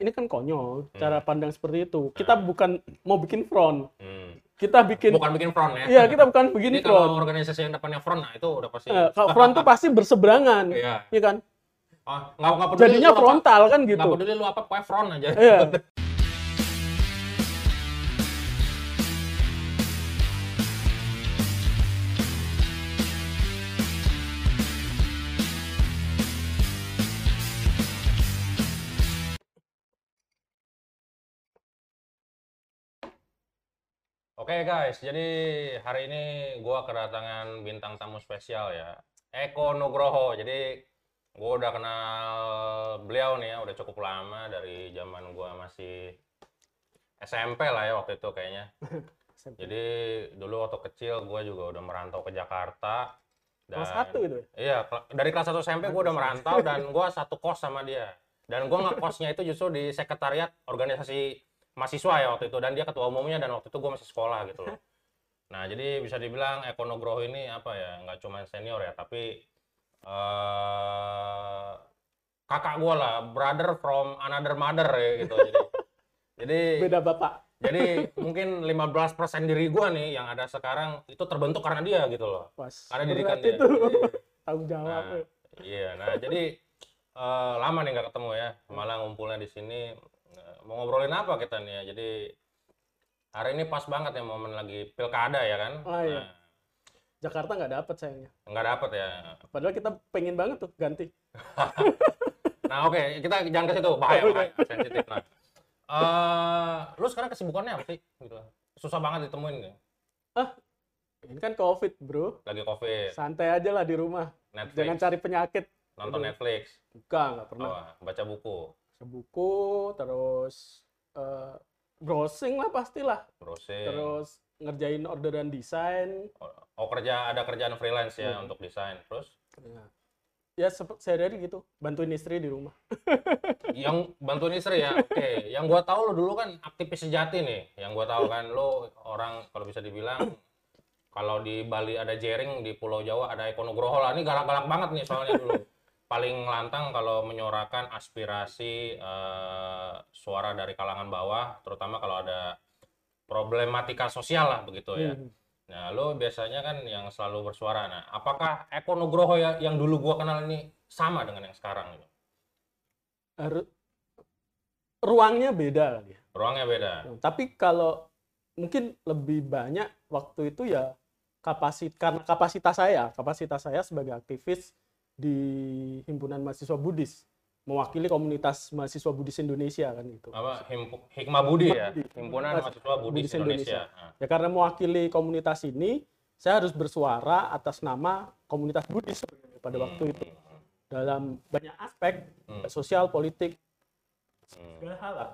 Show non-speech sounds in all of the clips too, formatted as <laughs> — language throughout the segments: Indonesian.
ini kan konyol Hmm. cara pandang seperti itu. Kita bukan mau bikin front, Hmm. kita bikin Bukan bikin front ya. Iya, kita bukan bikin Ini kalau front. organisasi yang depannya front, nah itu udah pasti. Eh, kalau <laughs> front tuh pasti berseberangan, Iya. iya kan? Oh, nggak nggak peduli Jadinya lu apa- frontal kan gitu. peduli lu apa, pokoknya front aja. Iya. <laughs> Oke guys, jadi hari ini gua kedatangan bintang tamu spesial ya. Eko Nugroho. Jadi gua udah kenal beliau nih ya, udah cukup lama dari zaman gua masih SMP lah ya waktu itu kayaknya. <laughs> Jadi dulu waktu kecil gua juga udah merantau ke Jakarta. Kelas satu itu. ya? Iya, dari kelas 1 SMP gue udah merantau dan gue satu kos sama dia. Dan gue ngekosnya itu justru di sekretariat organisasi mahasiswa ya waktu itu. Dan dia ketua umumnya dan waktu itu gue masih sekolah gitu loh. <laughs> Nah, jadi bisa dibilang Eko Nugroho ini apa ya, nggak cuma senior ya, tapi eh kakak gue lah, brother from another mother ya gitu. Jadi, <laughs> jadi Beda bapak. jadi mungkin 15% diri gue nih yang ada sekarang itu terbentuk karena dia gitu loh. Pas. Karena didikan dia. itu. <laughs> Tanggung jawab. Nah, ya. iya, nah jadi eh, lama nih nggak ketemu ya, malah ngumpulnya di sini. Mau ngobrolin apa kita nih ya? Jadi hari ini pas banget ya momen lagi pilkada ya kan? Oh, iya. Jakarta nggak dapet sayangnya. Nah, nggak dapet ya. Padahal kita pengen banget tuh ganti. <laughs> Nah oke, kita jangan ke situ, bahaya, <laughs> bahaya, sensitif. Nah, eh, lu sekarang kesibukannya apa sih? Gitu. Susah banget ditemuin nih. Ini kan COVID, bro. Lagi covid, Santai aja lah di rumah. Netflix, Jangan cari penyakit. nonton Netflix, Bukan, nggak pernah. oh, baca buku, buku, terus eh, browsing lah pastilah. browsing. Terus ngerjain orderan desain. Oh kerja ada kerjaan freelance ya Hmm. untuk desain. Terus Ya, ya seperti sehari-hari gitu. Bantuin istri di rumah. <laughs> yang bantuin istri ya oke yang gua tahu lo dulu kan aktivis sejati nih yang gua tahu kan lo orang kalau bisa dibilang kalau di Bali ada Jering di Pulau Jawa ada Eko Nugroho lah ini galak-galak banget nih soalnya dulu paling lantang kalau menyuarakan aspirasi eh, suara dari kalangan bawah terutama kalau ada problematika sosial lah begitu ya Hmm. nah lo biasanya kan yang selalu bersuara nah apakah Eko Nugroho ya yang dulu gua kenal ini sama dengan yang sekarang gitu? Ruangnya beda ya. ruangnya beda Tapi kalau mungkin lebih banyak waktu itu ya kapasit karena kapasitas saya, kapasitas saya sebagai aktivis di himpunan mahasiswa Buddhis mewakili komunitas mahasiswa Buddhis Indonesia kan gitu. apa Hikmah Budi ya? Himpunan mahasiswa Buddhis Indonesia, Indonesia. Nah, Ya karena mewakili komunitas ini, saya harus bersuara atas nama komunitas Buddhis pada hmm, waktu itu. Dalam banyak aspek hmm, sosial, politik, hmm, segala hal lah.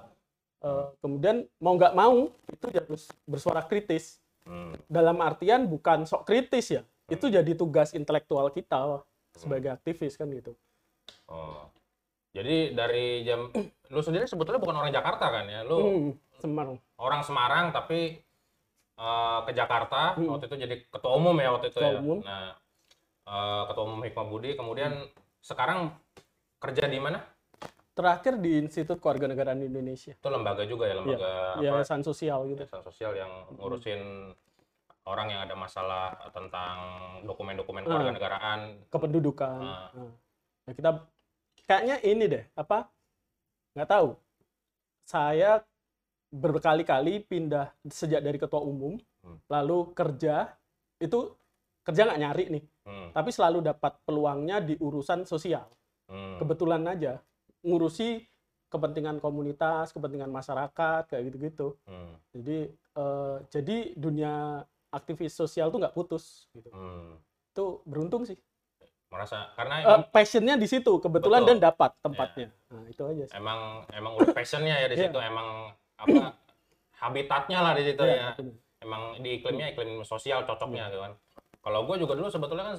Eh, kemudian mau nggak mau itu harus bersuara kritis. Hmm, dalam artian bukan sok kritis ya itu jadi tugas intelektual kita sebagai aktivis kan gitu. Oh. Jadi dari jam <clears throat> lu sendiri sebetulnya bukan orang Jakarta kan ya? Lu hmm, Semarang. orang Semarang tapi eh, ke Jakarta Hmm. waktu itu jadi ketua umum ya waktu itu Ketua ya? umum. nah eh, ketua umum Hikmah Budi. Kemudian sekarang kerja di mana? Terakhir di Institut Kewarganegaraan Indonesia. Itu lembaga juga ya lembaga apa? Yayasan sosial gitu. Yayasan sosial yang ngurusin orang yang ada masalah tentang dokumen-dokumen Ah. kewarganegaraan. kependudukan Ah. Nah, kita kayaknya ini deh apa nggak tahu saya berkali-kali pindah sejak dari ketua umum Hmm. lalu kerja itu kerja nggak nyari nih Hmm, tapi selalu dapat peluangnya di urusan sosial hmm, kebetulan aja ngurusi kepentingan komunitas, kepentingan masyarakat kayak gitu-gitu. hmm, Jadi eh, jadi dunia aktivis sosial tuh nggak putus gitu. hmm. Itu beruntung sih. Merasa karena Eh, passionnya di situ kebetulan Betul. dan dapat tempatnya. Nah, itu aja sih. emang emang udah passionnya ya di Iya. situ emang apa habitatnya lah di situ ya. Iya, betul. Emang di iklimnya iklim sosial cocoknya gitu kan. Kalau gue juga dulu sebetulnya kan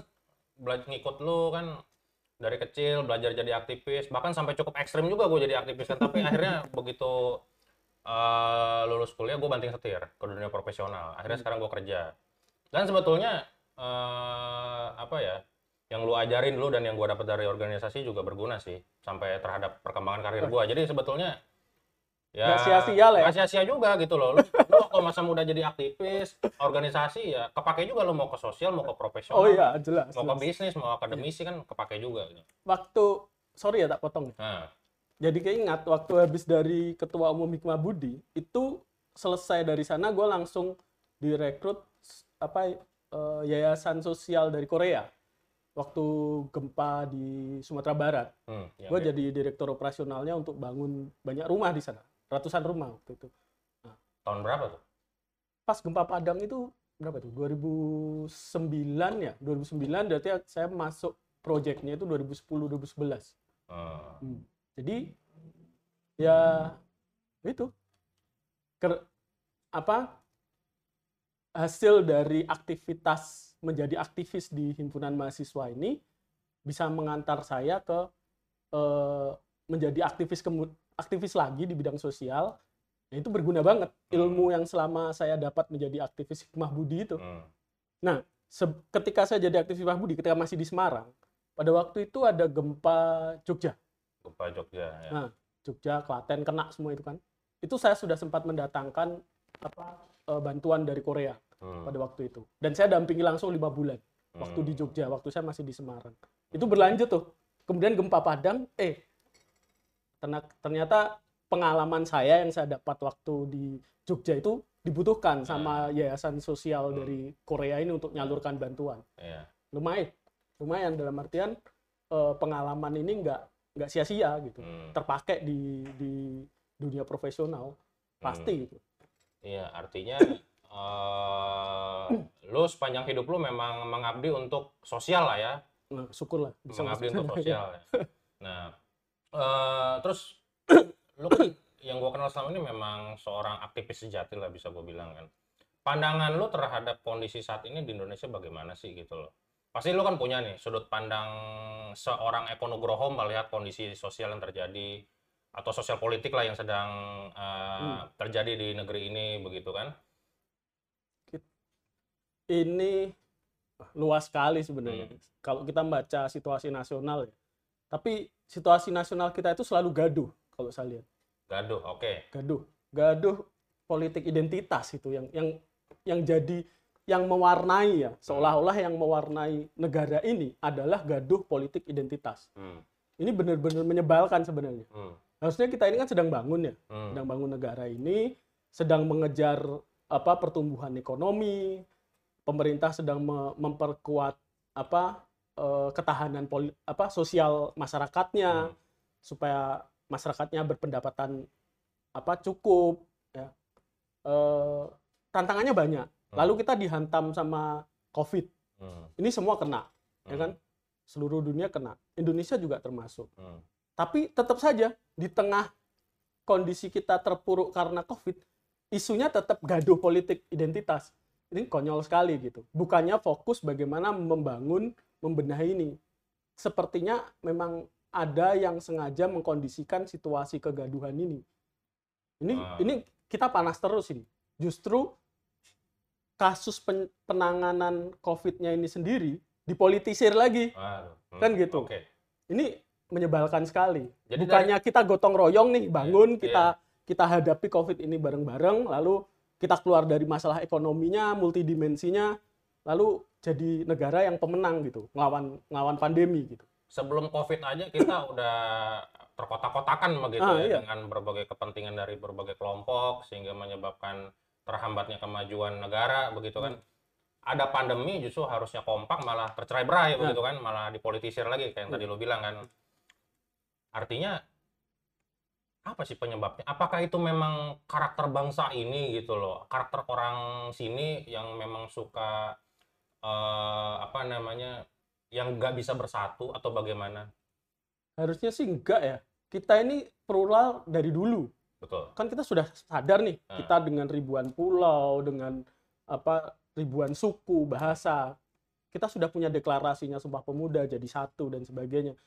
belajar ngikut lu kan dari kecil belajar jadi aktivis bahkan sampai cukup ekstrim juga gue jadi aktivis kan tapi <laughs> akhirnya begitu eh, lulus kuliah gue banting setir ke dunia profesional. Akhirnya sekarang gue kerja. Dan sebetulnya eh, apa ya yang lu ajarin dulu dan yang gue dapat dari organisasi juga berguna sih sampai terhadap perkembangan karir gue jadi sebetulnya ya Nggak sia-sia lah ya. sia-sia juga gitu loh. Lu, lu waktu masa muda jadi aktivis organisasi ya kepake juga lu. Mau ke sosial mau ke profesional Oh iya, jelas. mau ke bisnis mau akademisi kan kepake juga gitu. Waktu sorry ya tak potong. nah Jadi keingat waktu habis dari ketua umum Hikmah Budi itu selesai dari sana gue langsung direkrut apa eh, yayasan sosial dari Korea waktu gempa di Sumatera Barat. hmm, yang gue jadi direktur operasionalnya untuk bangun banyak rumah di sana, ratusan rumah waktu itu. tahun berapa tuh Pas gempa Padang itu berapa tuh? 2009 ya, 2009 berarti saya masuk proyeknya itu 2010 2011. Hmm. Hmm. Jadi ya itu Ker- apa hasil dari aktivitas menjadi aktivis di himpunan mahasiswa ini bisa mengantar saya ke eh, menjadi aktivis aktivis lagi di bidang sosial. Nah, itu berguna banget ilmu yang selama saya dapat menjadi aktivis hikmah budi itu. Hmm. Se- ketika saya jadi aktivis hikmah budi ketika masih di Semarang, pada waktu itu ada gempa Jogja. Gempa Jogja ya. Nah, Jogja, Klaten kena semua itu kan. Itu saya sudah sempat mendatangkan apa eh, bantuan dari Korea Hmm. pada waktu itu. Dan saya dampingi langsung lima bulan waktu Hmm. di Jogja, waktu saya masih di Semarang. Itu berlanjut tuh. Kemudian gempa Padang, eh ternyata pengalaman saya yang saya dapat waktu di Jogja itu dibutuhkan sama yayasan sosial Hmm. dari Korea ini untuk nyalurkan bantuan. Iya. Lumayan, lumayan dalam artian eh, pengalaman ini nggak nggak sia-sia gitu Hmm. terpakai di di dunia profesional pasti Hmm. gitu. Iya, artinya <coughs> eh lu sepanjang hidup lu memang mengabdi untuk sosial lah ya, Nah, syukurlah bisa mengabdi untuk sana. sosial. ya. <laughs> Nah, eh terus <coughs> lu kan yang gua kenal selama ini memang seorang aktivis sejati lah bisa gua bilang kan. Pandangan lu terhadap kondisi saat ini di Indonesia bagaimana sih gitu loh? Pasti lu kan punya nih sudut pandang seorang ekonogroho melihat kondisi sosial yang terjadi atau sosial politik lah yang sedang eh, Hmm. terjadi di negeri ini begitu kan? Ini luas sekali sebenarnya. Hmm. Kalau kita baca situasi nasional ya. Tapi situasi nasional kita itu selalu gaduh kalau saya lihat. Gaduh, oke. Gaduh. Gaduh politik identitas itu yang yang yang jadi yang mewarnai ya, seolah-olah yang mewarnai negara ini adalah gaduh politik identitas. Hmm, Ini benar-benar menyebalkan sebenarnya. hmm, Harusnya kita ini kan sedang bangun ya, hmm, sedang bangun negara ini, sedang mengejar apa pertumbuhan ekonomi, pemerintah sedang me- memperkuat apa eh, ketahanan poli, apa sosial masyarakatnya hmm, supaya masyarakatnya berpendapatan apa cukup ya. Eh, tantangannya banyak. Lalu kita dihantam sama Covid. hmm, Ini semua kena, ya hmm, kan? Seluruh dunia kena. Indonesia juga termasuk. hmm, Tapi tetap saja di tengah kondisi kita terpuruk karena COVID, isunya tetap gaduh politik identitas. Ini konyol sekali gitu. Bukannya fokus bagaimana membangun, membenahi ini. Sepertinya memang ada yang sengaja mengkondisikan situasi kegaduhan ini. Ini Ah. ini kita panas terus ini. Justru kasus pen- penanganan COVID-nya ini sendiri dipolitisir lagi. Waduh, hmm, Kan gitu. Oke. Ini menyebalkan sekali. Jadi Bukannya kita gotong royong nih bangun Iya, kita kita hadapi COVID ini bareng-bareng lalu kita keluar dari masalah ekonominya, multidimensinya lalu jadi negara yang pemenang gitu, ngelawan ngelawan pandemi gitu. sebelum COVID aja kita <coughs> udah terkotak-kotakan begitu Ah, ya iya. dengan berbagai kepentingan dari berbagai kelompok sehingga menyebabkan terhambatnya kemajuan negara begitu kan. Ada pandemi justru harusnya kompak malah tercerai-berai Nah. begitu kan, malah dipolitisir lagi kayak yang tadi lo bilang kan. Artinya apa sih penyebabnya? Apakah itu memang karakter bangsa ini gitu loh, karakter orang sini yang memang suka eh, apa namanya, yang nggak bisa bersatu atau bagaimana? Harusnya sih enggak ya. Kita ini plural dari dulu. Betul. Kan kita sudah sadar nih, Ah. kita dengan ribuan pulau, dengan apa ribuan suku, bahasa. Kita sudah punya deklarasinya Sumpah Pemuda jadi satu dan sebagainya.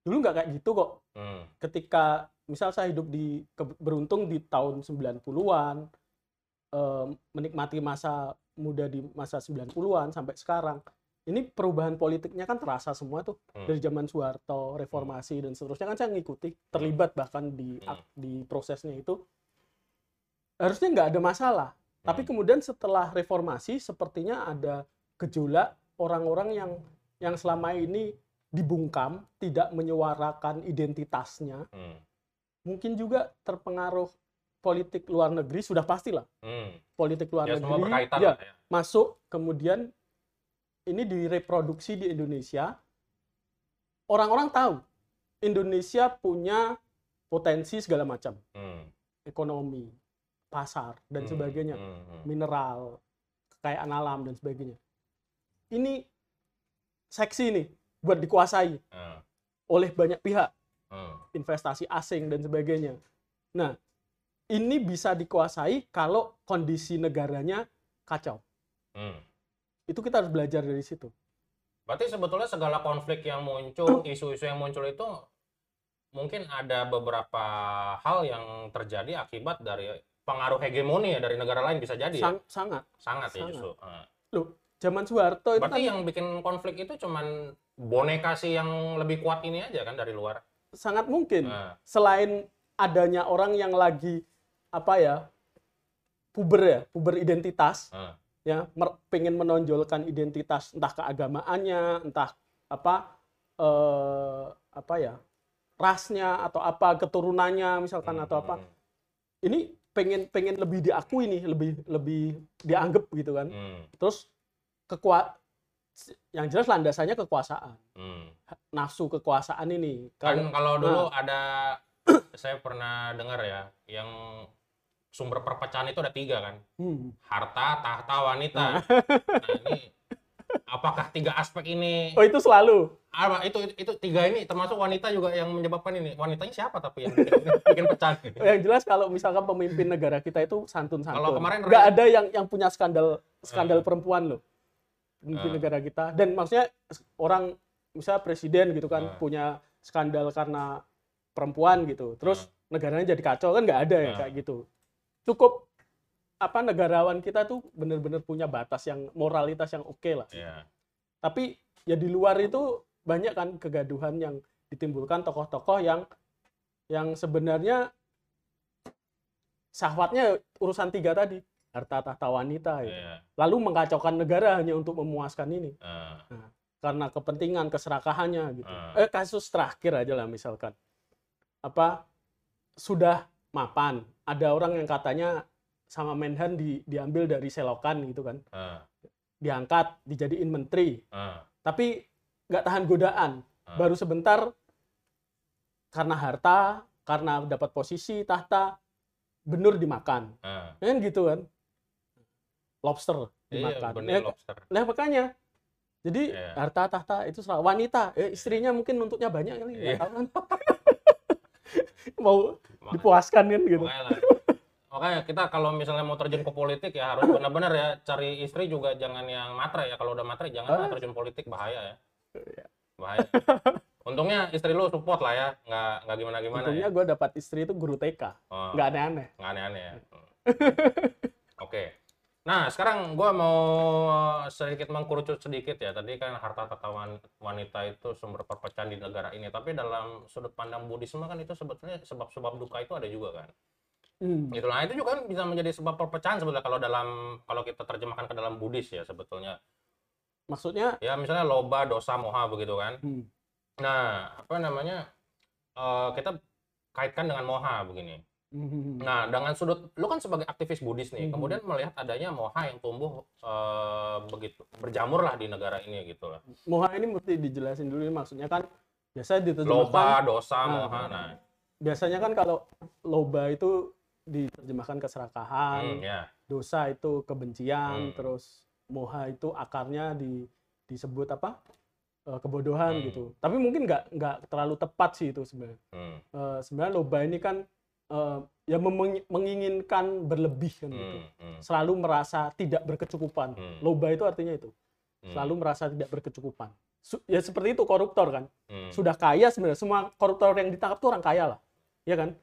Dulu nggak kayak gitu kok. Hmm. ketika misal saya hidup di ke- beruntung di tahun 90-an eh, menikmati masa muda di masa 90-an sampai sekarang ini perubahan politiknya kan terasa semua tuh Hmm. dari zaman Soeharto reformasi dan seterusnya kan saya ngikuti terlibat bahkan di Hmm. di prosesnya itu harusnya nggak ada masalah. Tapi Hmm. kemudian setelah reformasi sepertinya ada gejolak orang-orang yang yang selama ini dibungkam, tidak menyuarakan identitasnya, Hmm. mungkin juga terpengaruh politik luar negeri sudah pastilah Hmm. politik luar Ya negeri ya, ya. masuk kemudian ini direproduksi di Indonesia orang-orang tahu Indonesia punya potensi segala macam Hmm. ekonomi pasar dan Hmm. sebagainya Hmm. Hmm. mineral kekayaan alam dan sebagainya ini seksi nih buat dikuasai Hmm. oleh banyak pihak Hmm. investasi asing dan sebagainya. Nah, ini bisa dikuasai kalau kondisi negaranya kacau. Hmm. Itu kita harus belajar dari situ. Berarti sebetulnya segala konflik yang muncul, isu-isu yang muncul itu mungkin ada beberapa hal yang terjadi akibat dari pengaruh hegemoni ya dari negara lain bisa jadi ya? Sang- sangat. Sangat ya justru. Ah. Loh, zaman Soeharto itu Berarti kan yang bikin konflik itu cuman boneka sih yang lebih kuat ini aja kan dari luar. sangat mungkin. Nah, Selain adanya orang yang lagi apa ya puber ya, puber identitas, nah, ya pengen menonjolkan identitas entah keagamaannya, entah apa eh, apa ya rasnya atau apa keturunannya misalkan hmm, atau apa. Hmm, ini pengen pengen lebih diakui nih lebih lebih dianggap gitu kan. Hmm, terus kekuat yang jelas landasannya kekuasaan. Hmm. nafsu kekuasaan ini. Kan Kalau- kalau dulu Nah. ada saya pernah dengar ya yang sumber perpecahan itu ada tiga kan. Hmm. Harta, tahta, wanita. Nah, ini apakah tiga aspek ini oh itu selalu apa itu, itu itu tiga ini termasuk wanita juga yang menyebabkan ini wanitanya siapa tapi yang bikin, <laughs> bikin pecah ini? yang jelas kalau misalkan pemimpin negara kita itu santun santun Kalau kemarin nggak ada yang yang punya skandal skandal Hmm. perempuan loh pemimpin Hmm. negara kita dan maksudnya orang misalnya presiden gitu kan Hmm. punya skandal karena perempuan gitu terus negaranya jadi kacau kan nggak ada ya Hmm. kayak gitu cukup apa negarawan kita tuh bener-bener punya batas yang moralitas yang oke lah. Ya tapi ya di luar itu banyak kan kegaduhan yang ditimbulkan tokoh-tokoh yang yang sebenarnya syahwatnya urusan tiga tadi harta tahta wanita ya lalu mengkacaukan negara hanya untuk memuaskan ini. Ah, karena kepentingan keserakahannya gitu. Ah. eh kasus terakhir aja lah misalkan. Apa sudah mapan. Ada orang yang katanya sama Menhan di, diambil dari selokan gitu kan. Ah, diangkat dijadiin menteri. Ah, tapi nggak tahan godaan. Ah. baru sebentar karena harta karena dapat posisi tahta benur dimakan. Ah. kan gitu kan? Lobster iya dimakan. benih Ya, lobster. Nah makanya. Jadi Iya. harta tahta itu salah wanita. Eh, istrinya mungkin nuntutnya banyak kali nggak Iya. tahu. kan <laughs> <laughs> mau Makanya- dipuaskan kan gitu makanya lah. makanya kita kalau misalnya mau terjun ke politik ya harus benar-benar ya cari istri juga jangan yang matre ya kalau udah matre jangan Ah. terjun politik bahaya ya Iya. bahaya <laughs> untungnya istri lu support lah ya nggak nggak gimana gimana untungnya ya gue dapat istri itu guru TK Oh. nggak aneh-aneh nggak aneh-aneh ya. <laughs> Oke. Nah, sekarang gua mau sedikit mengkerucut sedikit ya. Tadi kan harta wan- wanita itu sumber perpecahan di negara ini. Tapi dalam sudut pandang Buddhisme kan itu sebetulnya sebab-sebab duka itu ada juga kan. Hmm. Gitu. Itu juga kan bisa menjadi sebab perpecahan sebetulnya kalau dalam kalau kita terjemahkan ke dalam Buddhis ya sebetulnya. maksudnya Ya misalnya loba, dosa, moha begitu kan. hmm, Nah, apa namanya? eh, kita kaitkan dengan moha begini. Hmm, Nah, dengan sudut lu kan sebagai aktivis Buddhis nih, Mhm. kemudian melihat adanya moha yang tumbuh eh, begitu berjamur lah di negara ini gitu lah. moha ini mesti dijelasin dulu ini maksudnya kan biasa Loba, diterjemahkan dosa, Nah, moha. Nah, biasanya kan kalau loba itu diterjemahkan keserakahan hmm, ya. dosa itu kebencian Hmm. terus moha itu akarnya di disebut apa Eh, kebodohan Hmm. gitu tapi mungkin nggak nggak terlalu tepat sih itu sebenarnya Hmm, Eh, sebenarnya loba ini kan eh, ya menginginkan berlebih kan gitu. Hmm, hmm, selalu merasa tidak berkecukupan. Hmm. loba itu artinya itu. Hmm, selalu merasa tidak berkecukupan. Su- ya seperti itu koruptor kan. Hmm, sudah kaya sebenarnya. Semua koruptor yang ditangkap itu orang kaya lah. Ya kan?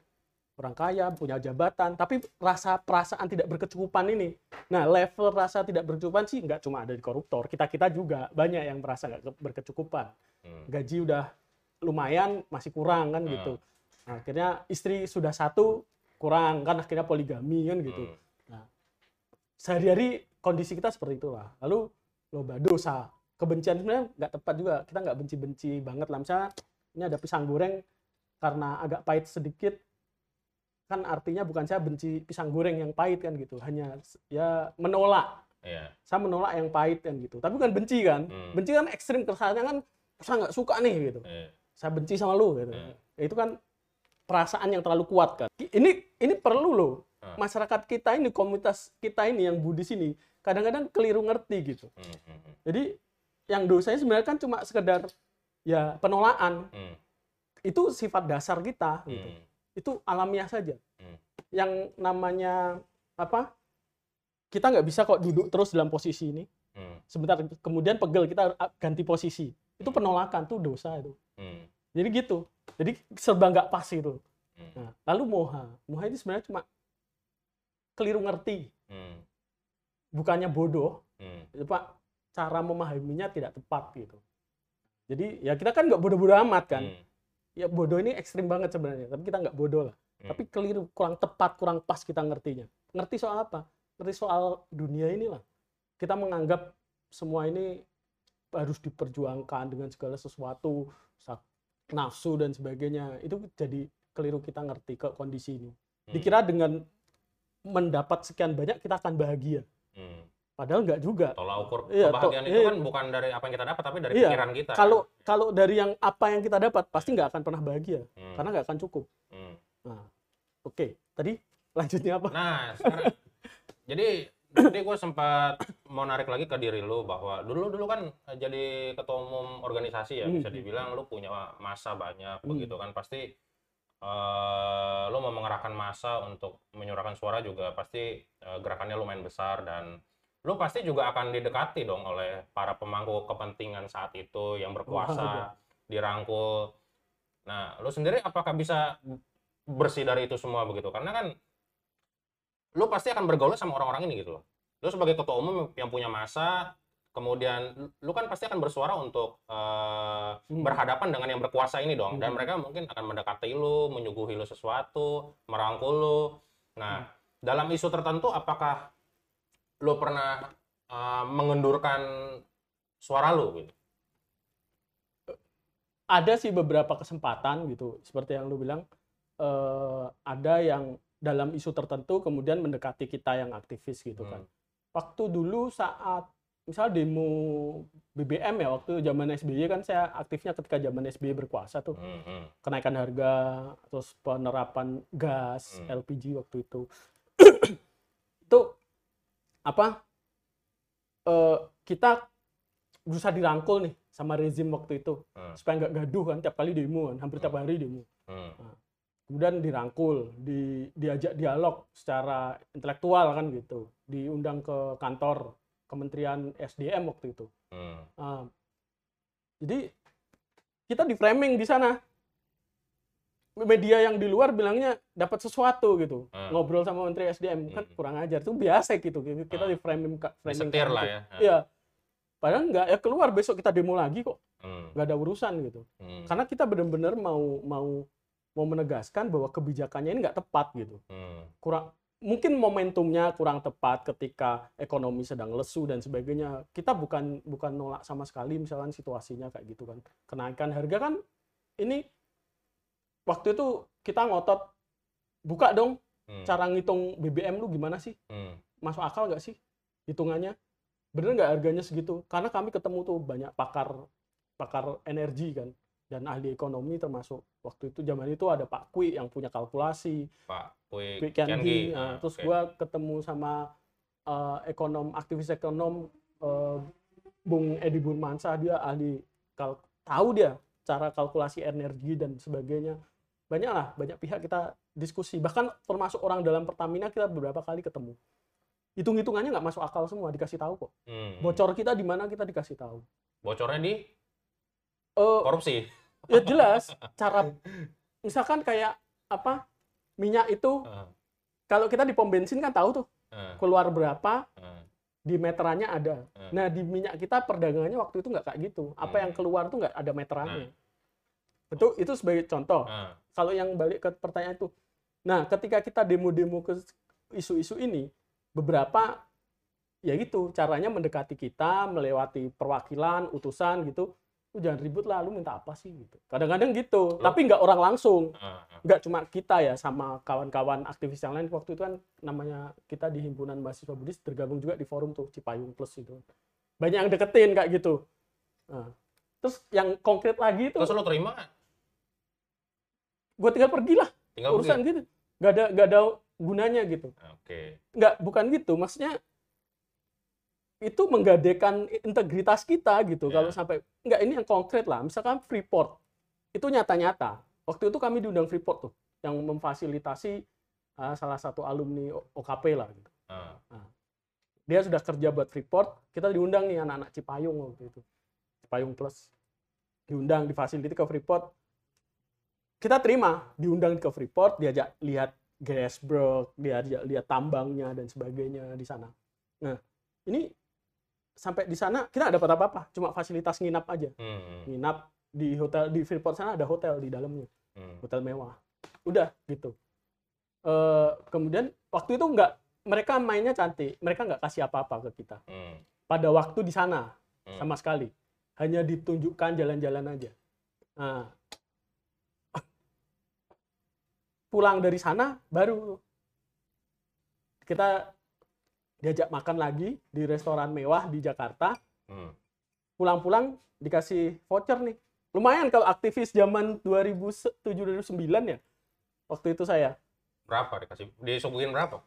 Orang kaya punya jabatan. Tapi rasa perasaan tidak berkecukupan ini. Nah level rasa tidak berkecukupan sih nggak cuma ada di koruptor. Kita kita juga banyak yang merasa nggak ke- berkecukupan. Hmm, gaji udah lumayan masih kurang kan Hmm. gitu Nah, akhirnya istri sudah satu kurang kan akhirnya poligami kan gitu. Hmm. sehari-hari kondisi kita seperti itulah. Lalu loba dosa. Kebencian sebenarnya nggak tepat juga. Kita nggak benci-benci banget lah. Misalnya ini ada pisang goreng karena agak pahit sedikit kan artinya bukan saya benci pisang goreng yang pahit kan gitu. Hanya ya menolak. Iya. saya menolak yang pahit kan gitu. Tapi bukan benci kan? Hmm. benci kan ekstrim kesannya kan saya nggak suka nih? gitu. Iya. saya benci sama lu gitu. Hmm. Ya, itu kan perasaan yang terlalu kuat kan? Ini ini perlu loh. Hmm. masyarakat kita ini komunitas kita ini yang Buddhis ini kadang-kadang keliru ngerti gitu. Hmm, hmm, hmm, jadi yang dosanya sebenarnya kan cuma sekedar ya penolakan. Itu sifat dasar kita gitu. Itu alamiah saja. Yang namanya apa kita nggak bisa kok duduk terus dalam posisi ini. Sebentar kemudian pegel kita ah, ganti posisi. Itu penolakan tuh dosa itu. Jadi gitu jadi serba nggak pas itu hmm, nah, lalu moha. Moha itu sebenarnya cuma keliru ngerti. Hmm, bukannya bodoh hmm. pak cara memahaminya tidak tepat gitu. Jadi ya kita kan nggak bodoh-bodoh amat kan. Hmm, ya bodoh ini ekstrim banget sebenarnya tapi kita nggak bodoh lah. Hmm. tapi keliru kurang tepat kurang pas kita ngertinya. Ngerti soal apa? Ngerti soal dunia inilah. Kita menganggap semua ini harus diperjuangkan dengan segala sesuatu nafsu dan sebagainya itu jadi keliru kita ngerti ke kondisi ini. Hmm, dikira dengan mendapat sekian banyak kita akan bahagia. Hmm. padahal nggak juga. Tolak ukur Iya, kebahagiaan to- itu iya. kan bukan dari apa yang kita dapat tapi dari Iya, pikiran kita kalau kan? kalau dari yang apa yang kita dapat pasti nggak akan pernah bahagia. Hmm, karena nggak akan cukup. Hmm. nah oke. Tadi lanjutnya apa? Nah, sekarang <laughs> jadi tadi gue sempat mau narik lagi ke diri lu bahwa dulu dulu kan jadi ketua umum organisasi ya Hmm. bisa dibilang lu punya masa banyak Hmm. begitu kan pasti eh lu mau mengerahkan masa untuk menyuarakan suara juga pasti eh, gerakannya lumayan besar dan lu pasti juga akan didekati dong oleh para pemangku kepentingan saat itu yang berkuasa dirangkul. Nah, lu sendiri apakah bisa bersih dari itu semua begitu? Karena kan lu pasti akan bergaul sama orang-orang ini gitu loh. Lu sebagai ketua umum yang punya masa, kemudian lu- kan pasti akan bersuara untuk eh, Hmm. berhadapan dengan yang berkuasa ini dong. Dan Hmm. mereka mungkin akan mendekati lu, menyuguhi lu sesuatu, merangkul lu. Nah, Hmm. dalam isu tertentu apakah lu pernah eh, mengendurkan suara lu gitu? ada sih beberapa kesempatan gitu seperti yang lu bilang eh, ada yang dalam isu tertentu kemudian mendekati kita yang aktivis gitu kan. Hmm. waktu dulu saat misal demo BBM ya waktu zaman SBY kan saya aktifnya ketika zaman SBY berkuasa tuh. Hmm, hmm, kenaikan harga terus penerapan gas Hmm. LPG waktu itu. <clears throat> Itu apa eh, kita berusaha dirangkul nih sama rezim waktu itu. Hmm, supaya nggak gaduh kan tiap kali demo kan hampir tiap Hmm. hari demo. Hmm, kemudian dirangkul di diajak dialog secara intelektual kan gitu diundang ke kantor Kementerian SDM waktu itu hmm, Ah, jadi kita di framing di sana media yang di luar bilangnya dapat sesuatu gitu Hmm. ngobrol sama Menteri SDM kan Hmm. kurang ajar itu biasa gitu kita Hmm. di framing framing kayak lah gitu. ya. Iya. padahal nggak ya keluar besok kita demo lagi kok Hmm, nggak ada urusan gitu hmm, karena kita benar-benar mau mau mau menegaskan bahwa kebijakannya ini nggak tepat gitu. Hmm, kurang mungkin momentumnya kurang tepat ketika ekonomi sedang lesu dan sebagainya. Kita bukan bukan nolak sama sekali misalkan situasinya kayak gitu kan. Kenaikan harga kan ini waktu itu kita ngotot buka dong hmm, cara ngitung BBM lu gimana sih? Hmm, masuk akal nggak sih hitungannya? Bener nggak harganya segitu? Karena kami ketemu tuh banyak pakar pakar energi kan dan ahli ekonomi termasuk waktu itu zaman itu ada Pak Kui yang punya kalkulasi. Pak and Kiangi. Gi. Nah, Ah, terus oke. gua ketemu sama eh, ekonom aktivis ekonom eh, Bung Edi Burmansyah dia ahli kal- tahu dia cara kalkulasi energi dan sebagainya. Banyak lah banyak pihak kita diskusi. Bahkan termasuk orang dalam Pertamina kita beberapa kali ketemu. Hitung-hitungannya nggak masuk akal semua dikasih tahu kok. Hmm, bocor kita di mana kita dikasih tahu. Bocornya di? Eh, korupsi. Ya jelas cara misalkan kayak apa minyak itu kalau kita di pom bensin kan tahu tuh keluar berapa di meterannya ada. Nah di minyak kita perdagangannya waktu itu nggak kayak gitu. Apa yang keluar tuh nggak ada meterannya. Betul itu sebagai contoh. Kalau yang balik ke pertanyaan itu Nah, ketika kita demo-demo ke isu-isu ini, beberapa ya gitu caranya mendekati kita melewati perwakilan, utusan gitu. Lu jangan ribut lah, lu minta apa sih gitu. Kadang-kadang gitu, Lu- tapi nggak orang langsung. Ah, ah. Nggak cuma kita ya sama kawan-kawan aktivis yang lain waktu itu kan namanya kita di himpunan mahasiswa Buddhis tergabung juga di forum tuh Cipayung Plus itu. Banyak yang deketin kayak gitu. Nah, terus yang konkret lagi itu Terus lu terima gue tinggal pergi lah Tinggal urusan pergi? gitu. Nggak ada nggak ada gunanya gitu. Oke. nggak bukan gitu maksudnya itu menggadekan integritas kita gitu. Ya. kalau sampai nggak ini yang konkret lah. Misalkan Freeport itu nyata-nyata. Waktu itu kami diundang Freeport tuh yang memfasilitasi uh, salah satu alumni OKP lah gitu. Ah, dia sudah kerja buat Freeport kita diundang nih anak-anak Cipayung waktu itu. Cipayung Plus. Diundang difasilitasi ke Freeport. Kita terima diundang ke Freeport diajak lihat gasbrook diajak lihat tambangnya dan sebagainya di sana. Nah ini sampai di sana kita nggak dapat apa-apa cuma fasilitas nginap aja. Hmm, nginap di hotel di Freeport sana ada hotel di dalamnya. Hmm. hotel mewah. Udah gitu. Eh, kemudian waktu itu nggak mereka mainnya cantik. Mereka nggak kasih apa-apa ke kita. Hmm, pada waktu di sana hmm. sama sekali. Hanya ditunjukkan jalan-jalan aja. Nah. Pulang dari sana baru kita diajak makan lagi di restoran mewah di Jakarta Hmm. pulang-pulang dikasih voucher nih lumayan kalau aktivis zaman 2007 2009 ya waktu itu saya Berapa dikasih? Disuguhin berapa?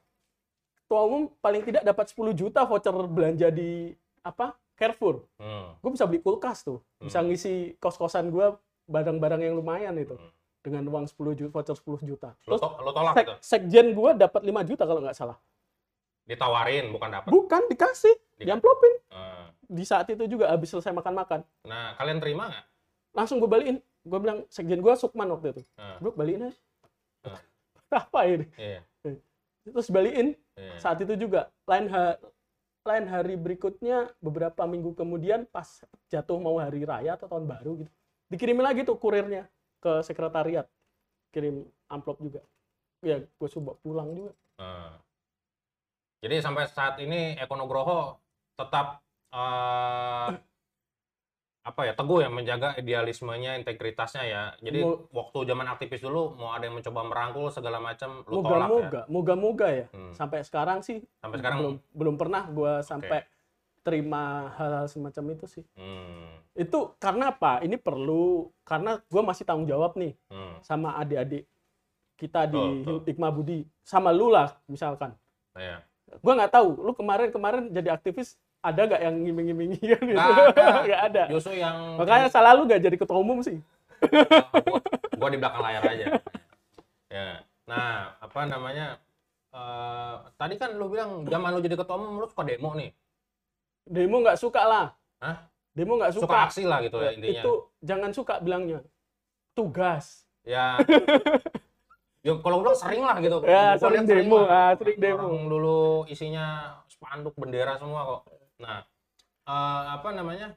ketua umum paling tidak dapat 10 juta voucher belanja di apa Carrefour Hmm. gue bisa beli kulkas tuh bisa Hmm. ngisi kos-kosan gue barang-barang yang lumayan itu Hmm. dengan uang 10 juta voucher 10 juta Lo, terus to- lo tolak sek- gitu? sekjen gue dapat 5 juta kalau nggak salah Ditawarin, bukan dapat. bukan dikasih Dikasih. diamplopin Ah. di saat itu juga habis selesai makan-makan Nah, kalian terima nggak? langsung gue balikin gue bilang sekjen gue Sukman waktu itu Ah. bro balikin aja Ah. <laughs> apa ini Iya. terus balikin iya. saat itu juga lain ha- lain hari berikutnya beberapa minggu kemudian pas jatuh mau hari raya atau tahun baru gitu dikirimin lagi tuh kurirnya ke sekretariat kirim amplop juga ya gue coba pulang juga Ah. Jadi sampai saat ini Eko Nugroho tetap eh, apa ya teguh ya menjaga idealismenya, integritasnya ya. Jadi Mo- waktu zaman aktivis dulu mau ada yang mencoba merangkul segala macam lu tolak ya. moga-moga moga-moga ya Hmm. sampai sekarang sih Sampai sekarang belum belum pernah gue sampai terima hal-hal semacam itu sih hmm, itu karena apa ini perlu karena gue masih tanggung jawab nih hmm, sama adik-adik kita di. Hikmah Budi sama lu lah misalkan nah ya. Gue nggak tahu lu kemarin-kemarin jadi aktivis ada nggak yang ngiming-ngimingi <laughs> gitu Nggak ada. nggak ada Justru yang makanya salah lu gak jadi ketua umum sih gua, gua di belakang layar aja. Ya. Nah, apa namanya? eh, tadi kan lu bilang zaman lu jadi ketua umum lu suka demo nih. demo nggak suka lah Hah? demo nggak Suka, suka, aksi lah gitu ya intinya. itu jangan suka bilangnya tugas Ya. <laughs> Ya kalau udah sering lah gitu. Ya, sering demo, lah. ah, sering demo. Orang dulu isinya spanduk bendera semua kok. Nah, eh, apa namanya?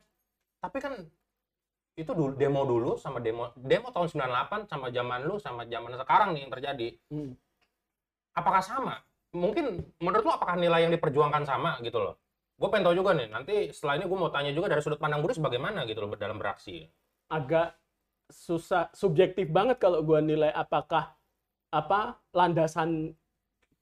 Tapi kan itu dulu demo dulu sama demo demo tahun 98 sama zaman lu sama zaman sekarang nih yang terjadi. Hmm. apakah sama? Mungkin menurut lo apakah nilai yang diperjuangkan sama gitu loh? Gue pengen tahu juga nih, nanti setelah ini gue mau tanya juga dari sudut pandang Buris bagaimana gitu loh dalam beraksi. agak susah subjektif banget kalau gua nilai apakah apa landasan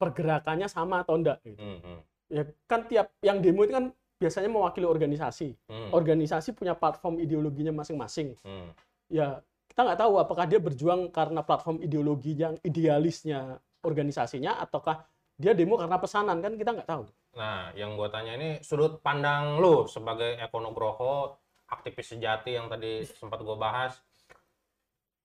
pergerakannya sama atau enggak gitu. Hmm, hmm, ya kan tiap yang demo itu kan biasanya mewakili organisasi. Hmm, organisasi punya platform ideologinya masing-masing. Hmm, ya kita nggak tahu apakah dia berjuang karena platform ideologi yang idealisnya organisasinya ataukah dia demo karena pesanan kan kita nggak tahu. Nah, yang gue tanya ini sudut pandang lu sebagai Eko Nugroho, aktivis sejati yang tadi sempat gue bahas.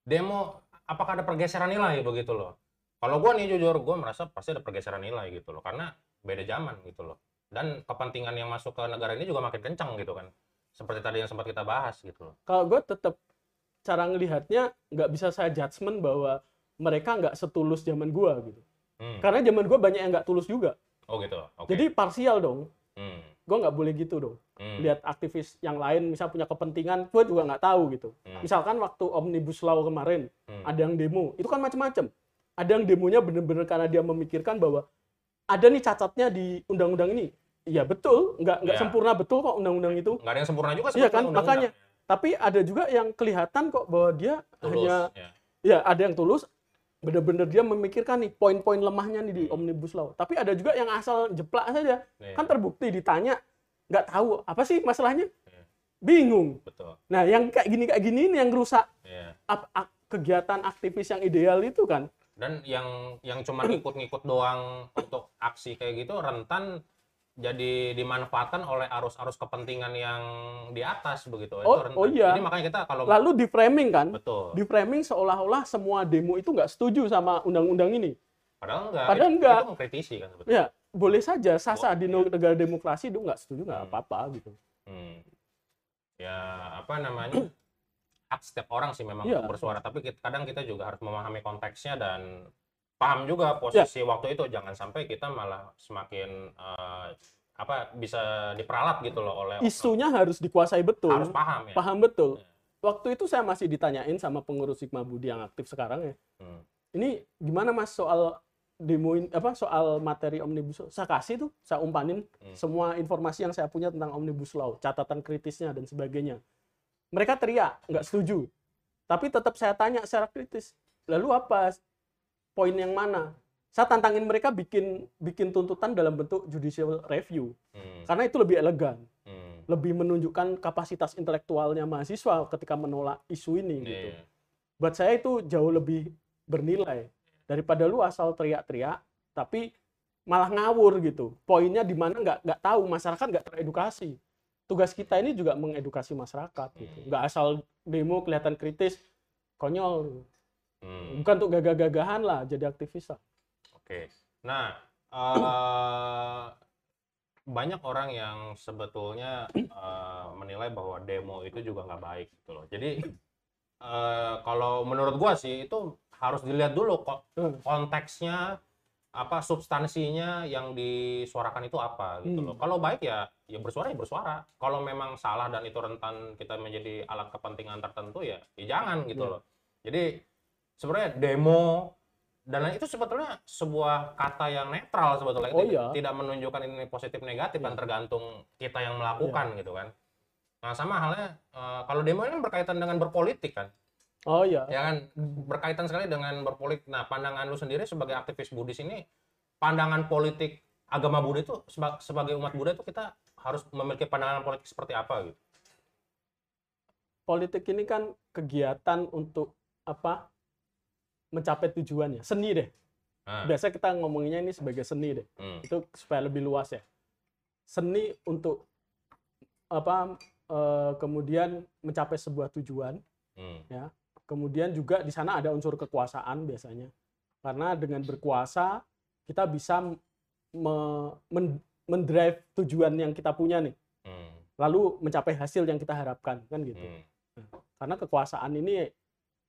Demo, apakah ada pergeseran nilai begitu loh? Kalau gue nih jujur, gue merasa pasti ada pergeseran nilai gitu loh, karena beda zaman gitu loh. Dan kepentingan yang masuk ke negara ini juga makin kencang gitu kan. Seperti tadi yang sempat kita bahas gitu loh. kalau gue tetap cara ngelihatnya nggak bisa saya judgement bahwa mereka nggak setulus zaman gua gitu Hmm. karena zaman gua banyak yang nggak tulus juga Oh gitu. Oke. jadi parsial dong Gua nggak boleh gitu dong hmm, lihat aktivis yang lain misal punya kepentingan gua juga nggak tahu gitu hmm, misalkan waktu omnibus law kemarin hmm, ada yang demo itu kan macam-macam ada yang demonya bener-bener karena dia memikirkan bahwa ada nih cacatnya di undang-undang ini. Iya betul, nggak nggak Ya. sempurna betul kok undang-undang itu. nggak ada yang sempurna juga Iya kan, undang-undang. makanya. Tapi ada juga yang kelihatan kok bahwa dia Tulus, hanya ya. ya ada yang tulus bener-bener dia memikirkan nih poin-poin lemahnya nih di Hmm. omnibus law. Tapi ada juga yang asal jeplak saja. Iya, Kan terbukti ditanya nggak tahu apa sih masalahnya. Iya. Bingung. betul. Nah, yang kayak gini kayak gini ini yang rusak ap- ak- kegiatan aktivis yang ideal itu kan. Dan yang yang cuma ngikut-ngikut doang untuk aksi kayak gitu rentan jadi dimanfaatkan oleh arus-arus kepentingan yang di atas begitu. Itu Oh- rentan. oh iya. Jadi makanya kita kalau Lalu di framing kan, betul. di framing seolah-olah semua demo itu nggak setuju sama undang-undang ini. Padahal enggak. Padahal itu, enggak. Itu mengkritisi kan sebetulnya. Ya, boleh saja sah-sah Oh, di iya. negara demokrasi itu nggak setuju nggak Hmm. apa-apa gitu. Hmm. Ya apa namanya? <clears throat> hak setiap orang sih memang untuk bersuara, tapi kita, kadang kita juga harus memahami konteksnya dan paham juga posisi Ya. waktu itu jangan sampai kita malah semakin eh, apa bisa diperalat gitu loh oleh Isunya harus dikuasai betul. harus paham ya. Paham betul. Ya. Waktu itu saya masih ditanyain sama pengurus Sigma Budi yang aktif sekarang ya. Hmm. Ini gimana Mas soal demoin apa soal materi omnibus law? Saya kasih tuh, saya umpanin Hmm. semua informasi yang saya punya tentang omnibus law, catatan kritisnya dan sebagainya. Mereka teriak, nggak setuju. Tapi tetap saya tanya secara kritis. Lalu apa poin yang mana? Saya tantangin mereka bikin bikin tuntutan dalam bentuk judicial review Hmm. karena itu lebih elegan, Hmm. lebih menunjukkan kapasitas intelektualnya mahasiswa ketika menolak isu ini gitu Iya. buat saya itu jauh lebih bernilai daripada lu asal teriak-teriak tapi malah ngawur gitu poinnya di mana nggak nggak tahu masyarakat nggak teredukasi tugas kita ini juga mengedukasi masyarakat gitu Hmm. nggak asal demo kelihatan kritis konyol Hmm. bukan untuk gagah-gagahan lah jadi aktivis lah Oke. Nah, eh, banyak orang yang sebetulnya eh, menilai bahwa demo itu juga nggak baik gitu loh. Jadi eh, kalau menurut gua sih itu harus dilihat dulu kok Hmm. konteksnya apa substansinya yang disuarakan itu apa gitu Hmm. loh. Kalau baik ya ya bersuara ya bersuara. Kalau memang salah dan itu rentan kita menjadi alat kepentingan tertentu ya ya jangan gitu Iya. loh. Jadi sebenarnya demo dan lain itu sebetulnya sebuah kata yang netral sebetulnya Oh, tidak, iya. tidak menunjukkan ini positif negatif kan Iya. tergantung kita yang melakukan gitu kan. Nah sama halnya eh, kalau demo ini kan berkaitan dengan berpolitik kan oh iya ya kan berkaitan sekali dengan berpolitik. Nah, pandangan lu sendiri sebagai aktivis Buddhis ini, pandangan politik agama Buddha itu seba- sebagai umat Buddha itu kita harus memiliki pandangan politik seperti apa gitu. politik ini kan kegiatan untuk apa mencapai tujuannya. Seni deh. Nah, biasa kita ngomonginnya ini sebagai seni deh. Hmm, itu supaya lebih luas ya. Seni untuk apa eh, kemudian mencapai sebuah tujuan hmm, kemudian juga di sana ada unsur kekuasaan biasanya. Karena dengan berkuasa kita bisa me- men- mendrive tujuan yang kita punya nih. Hmm, lalu mencapai hasil yang kita harapkan kan gitu. Hmm, karena kekuasaan ini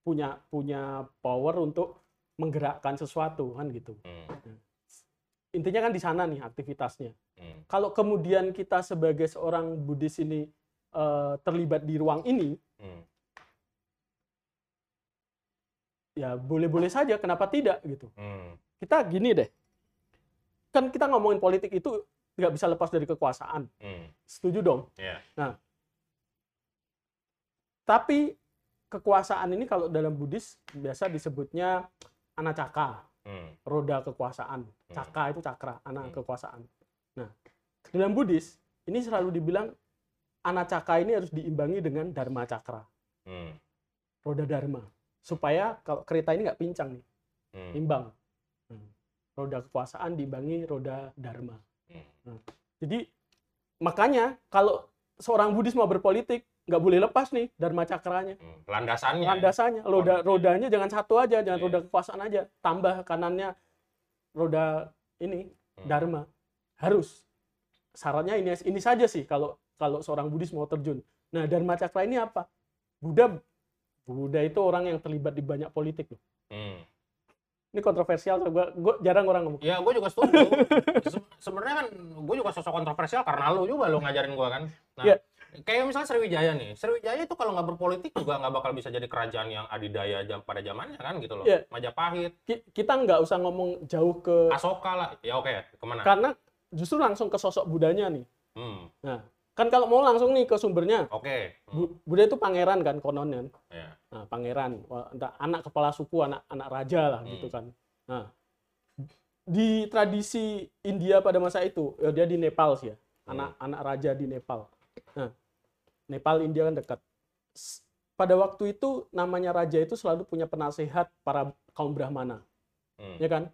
punya punya power untuk menggerakkan sesuatu kan gitu. Hmm, intinya kan di sana nih aktivitasnya. Hmm, kalau kemudian kita sebagai seorang Buddhis ini eh, terlibat di ruang ini, hmm, ya boleh-boleh saja, kenapa tidak gitu. hmm, Kita gini deh, kan kita ngomongin politik itu nggak bisa lepas dari kekuasaan, hmm, setuju dong. ya, Tapi kekuasaan ini kalau dalam Buddhis biasa disebutnya anacaka, hmm, roda kekuasaan. Caka itu cakra, anak Hmm. kekuasaan. Nah, dalam Buddhis ini selalu dibilang anacaka ini harus diimbangi dengan dharma cakra. hmm, roda dharma supaya kalau kereta ini nggak pincang nih hmm, imbang Hmm. roda kekuasaan diimbangi roda dharma hmm, jadi makanya kalau seorang Buddhis mau berpolitik nggak boleh lepas nih dharma cakranya hmm. Landasannya. ya? landasannya roda rodanya jangan satu aja jangan Iya. roda kekuasaan aja tambah kanannya roda ini Hmm. dharma harus syaratnya ini ini saja sih kalau kalau seorang Buddhis mau terjun nah dharma cakra ini apa Buddha Buddha itu orang yang terlibat di banyak politik loh Hmm. ini kontroversial gua, gua jarang orang ngomong Ya, gue juga setuju. <laughs> Se- Sebenarnya kan gue juga sosok kontroversial karena lu juga lu ngajarin gue kan. Nah, Iya. Kayak misalnya Sriwijaya nih. Sriwijaya itu kalau nggak berpolitik juga nggak bakal bisa jadi kerajaan yang adidaya jam pada zamannya kan gitu loh. Iya. Majapahit, Ki- kita nggak usah ngomong jauh ke Asoka lah. Ya oke, ke mana? karena justru langsung ke sosok Budanya nih. Hmm, Nah, kan kalau mau langsung nih ke sumbernya, oke. Hmm, Bu- Buddha itu pangeran kan konon kan. ya. Nah, pangeran, anak kepala suku, anak anak raja lah Hmm. gitu kan. Nah, di tradisi India pada masa itu, ya dia di Nepal sih ya, anak anak raja di Nepal. Nah, Nepal India kan dekat. Pada waktu itu namanya raja itu selalu punya penasehat para kaum Brahmana, Hmm, ya kan?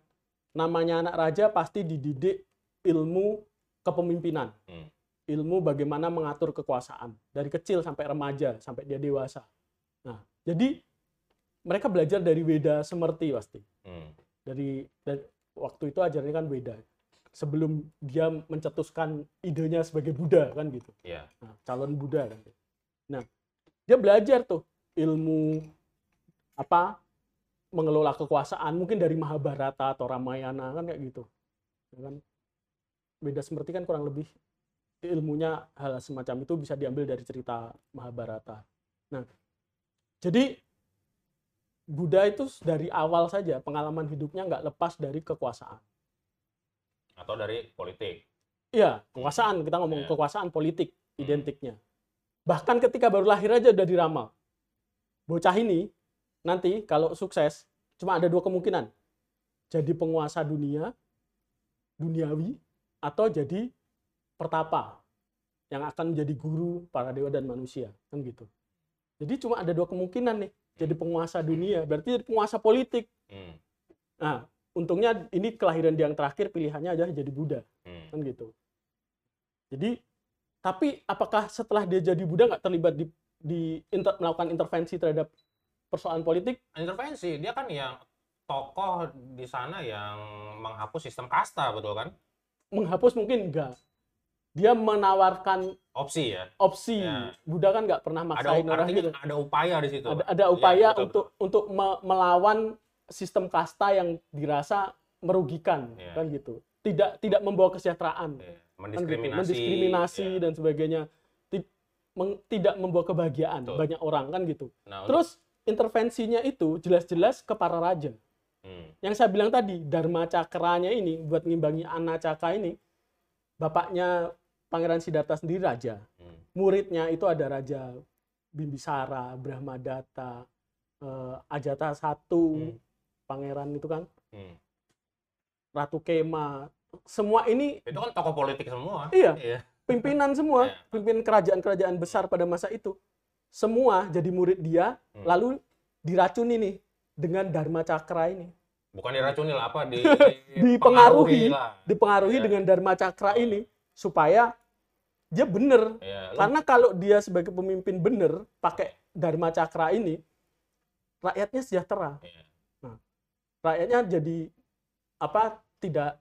Namanya anak raja pasti dididik ilmu kepemimpinan hmm, ilmu bagaimana mengatur kekuasaan dari kecil sampai remaja sampai dia dewasa. Nah, jadi mereka belajar dari Weda Semerti pasti. hmm. Dari, dari waktu itu ajarnya kan Weda. Sebelum dia mencetuskan idenya sebagai Buddha kan gitu. Iya. Nah, calon Buddha kan. Nah, dia belajar tuh ilmu apa mengelola kekuasaan mungkin dari Mahabharata atau Ramayana kan kayak gitu. Ya kan? Beda seperti kan kurang lebih ilmunya hal semacam itu bisa diambil dari cerita Mahabharata. Nah, jadi Buddha itu dari awal saja pengalaman hidupnya nggak lepas dari kekuasaan. Atau dari politik. Iya, kekuasaan kita ngomong Iya. kekuasaan politik identiknya. Bahkan ketika baru lahir aja udah diramal. Bocah ini nanti kalau sukses cuma ada dua kemungkinan. Jadi penguasa dunia, duniawi, atau jadi pertapa yang akan menjadi guru para dewa dan manusia, kan gitu. Jadi cuma ada dua kemungkinan nih. Jadi penguasa dunia, berarti jadi penguasa politik. Hmm, Nah, untungnya ini kelahiran dia yang terakhir pilihannya adalah jadi Buddha hmm. kan gitu. Jadi tapi apakah setelah dia jadi Buddha nggak terlibat di, di inter- melakukan intervensi terhadap persoalan politik? Intervensi, dia kan yang tokoh di sana yang menghapus sistem kasta, betul kan? Menghapus mungkin enggak. Dia menawarkan Opsi ya. opsi. Ya. Buddha kan nggak pernah Ada maksain orang artinya gitu. ada upaya di situ. Ada, ada upaya betul, untuk untuk me- melawan sistem kasta yang dirasa merugikan Iya. kan gitu. Tidak tidak membawa kesejahteraan. Iya, kan gitu. Mendiskriminasi. mendiskriminasi Iya. dan sebagainya Ti- meng- tidak membawa kebahagiaan Betul. banyak orang kan gitu Nah, untuk- terus intervensinya itu jelas-jelas ke para raja hmm, yang saya bilang tadi dharma cakranya ini buat ngimbangi anacaka ini bapaknya pangeran siddhartha sendiri raja hmm, muridnya itu ada raja bimbisara brahmadatta eh, ajata satu Hmm. Pangeran itu kan hmm. ratu kema semua ini Itu kan tokoh politik semua. Iya. Iya. pimpinan semua, Iya. pimpinan kerajaan-kerajaan besar pada masa itu. Semua jadi murid dia, Hmm. lalu diracuni nih dengan Dharma Cakra ini. Bukan diracuni lah apa di, <laughs> Dipengaruhi. lah. Dipengaruhi Iya. dengan Dharma Cakra ini supaya dia bener. Iya, lu- Karena kalau dia sebagai pemimpin bener pakai Dharma Cakra ini, rakyatnya sejahtera. Iya. Rakyatnya jadi apa? Tidak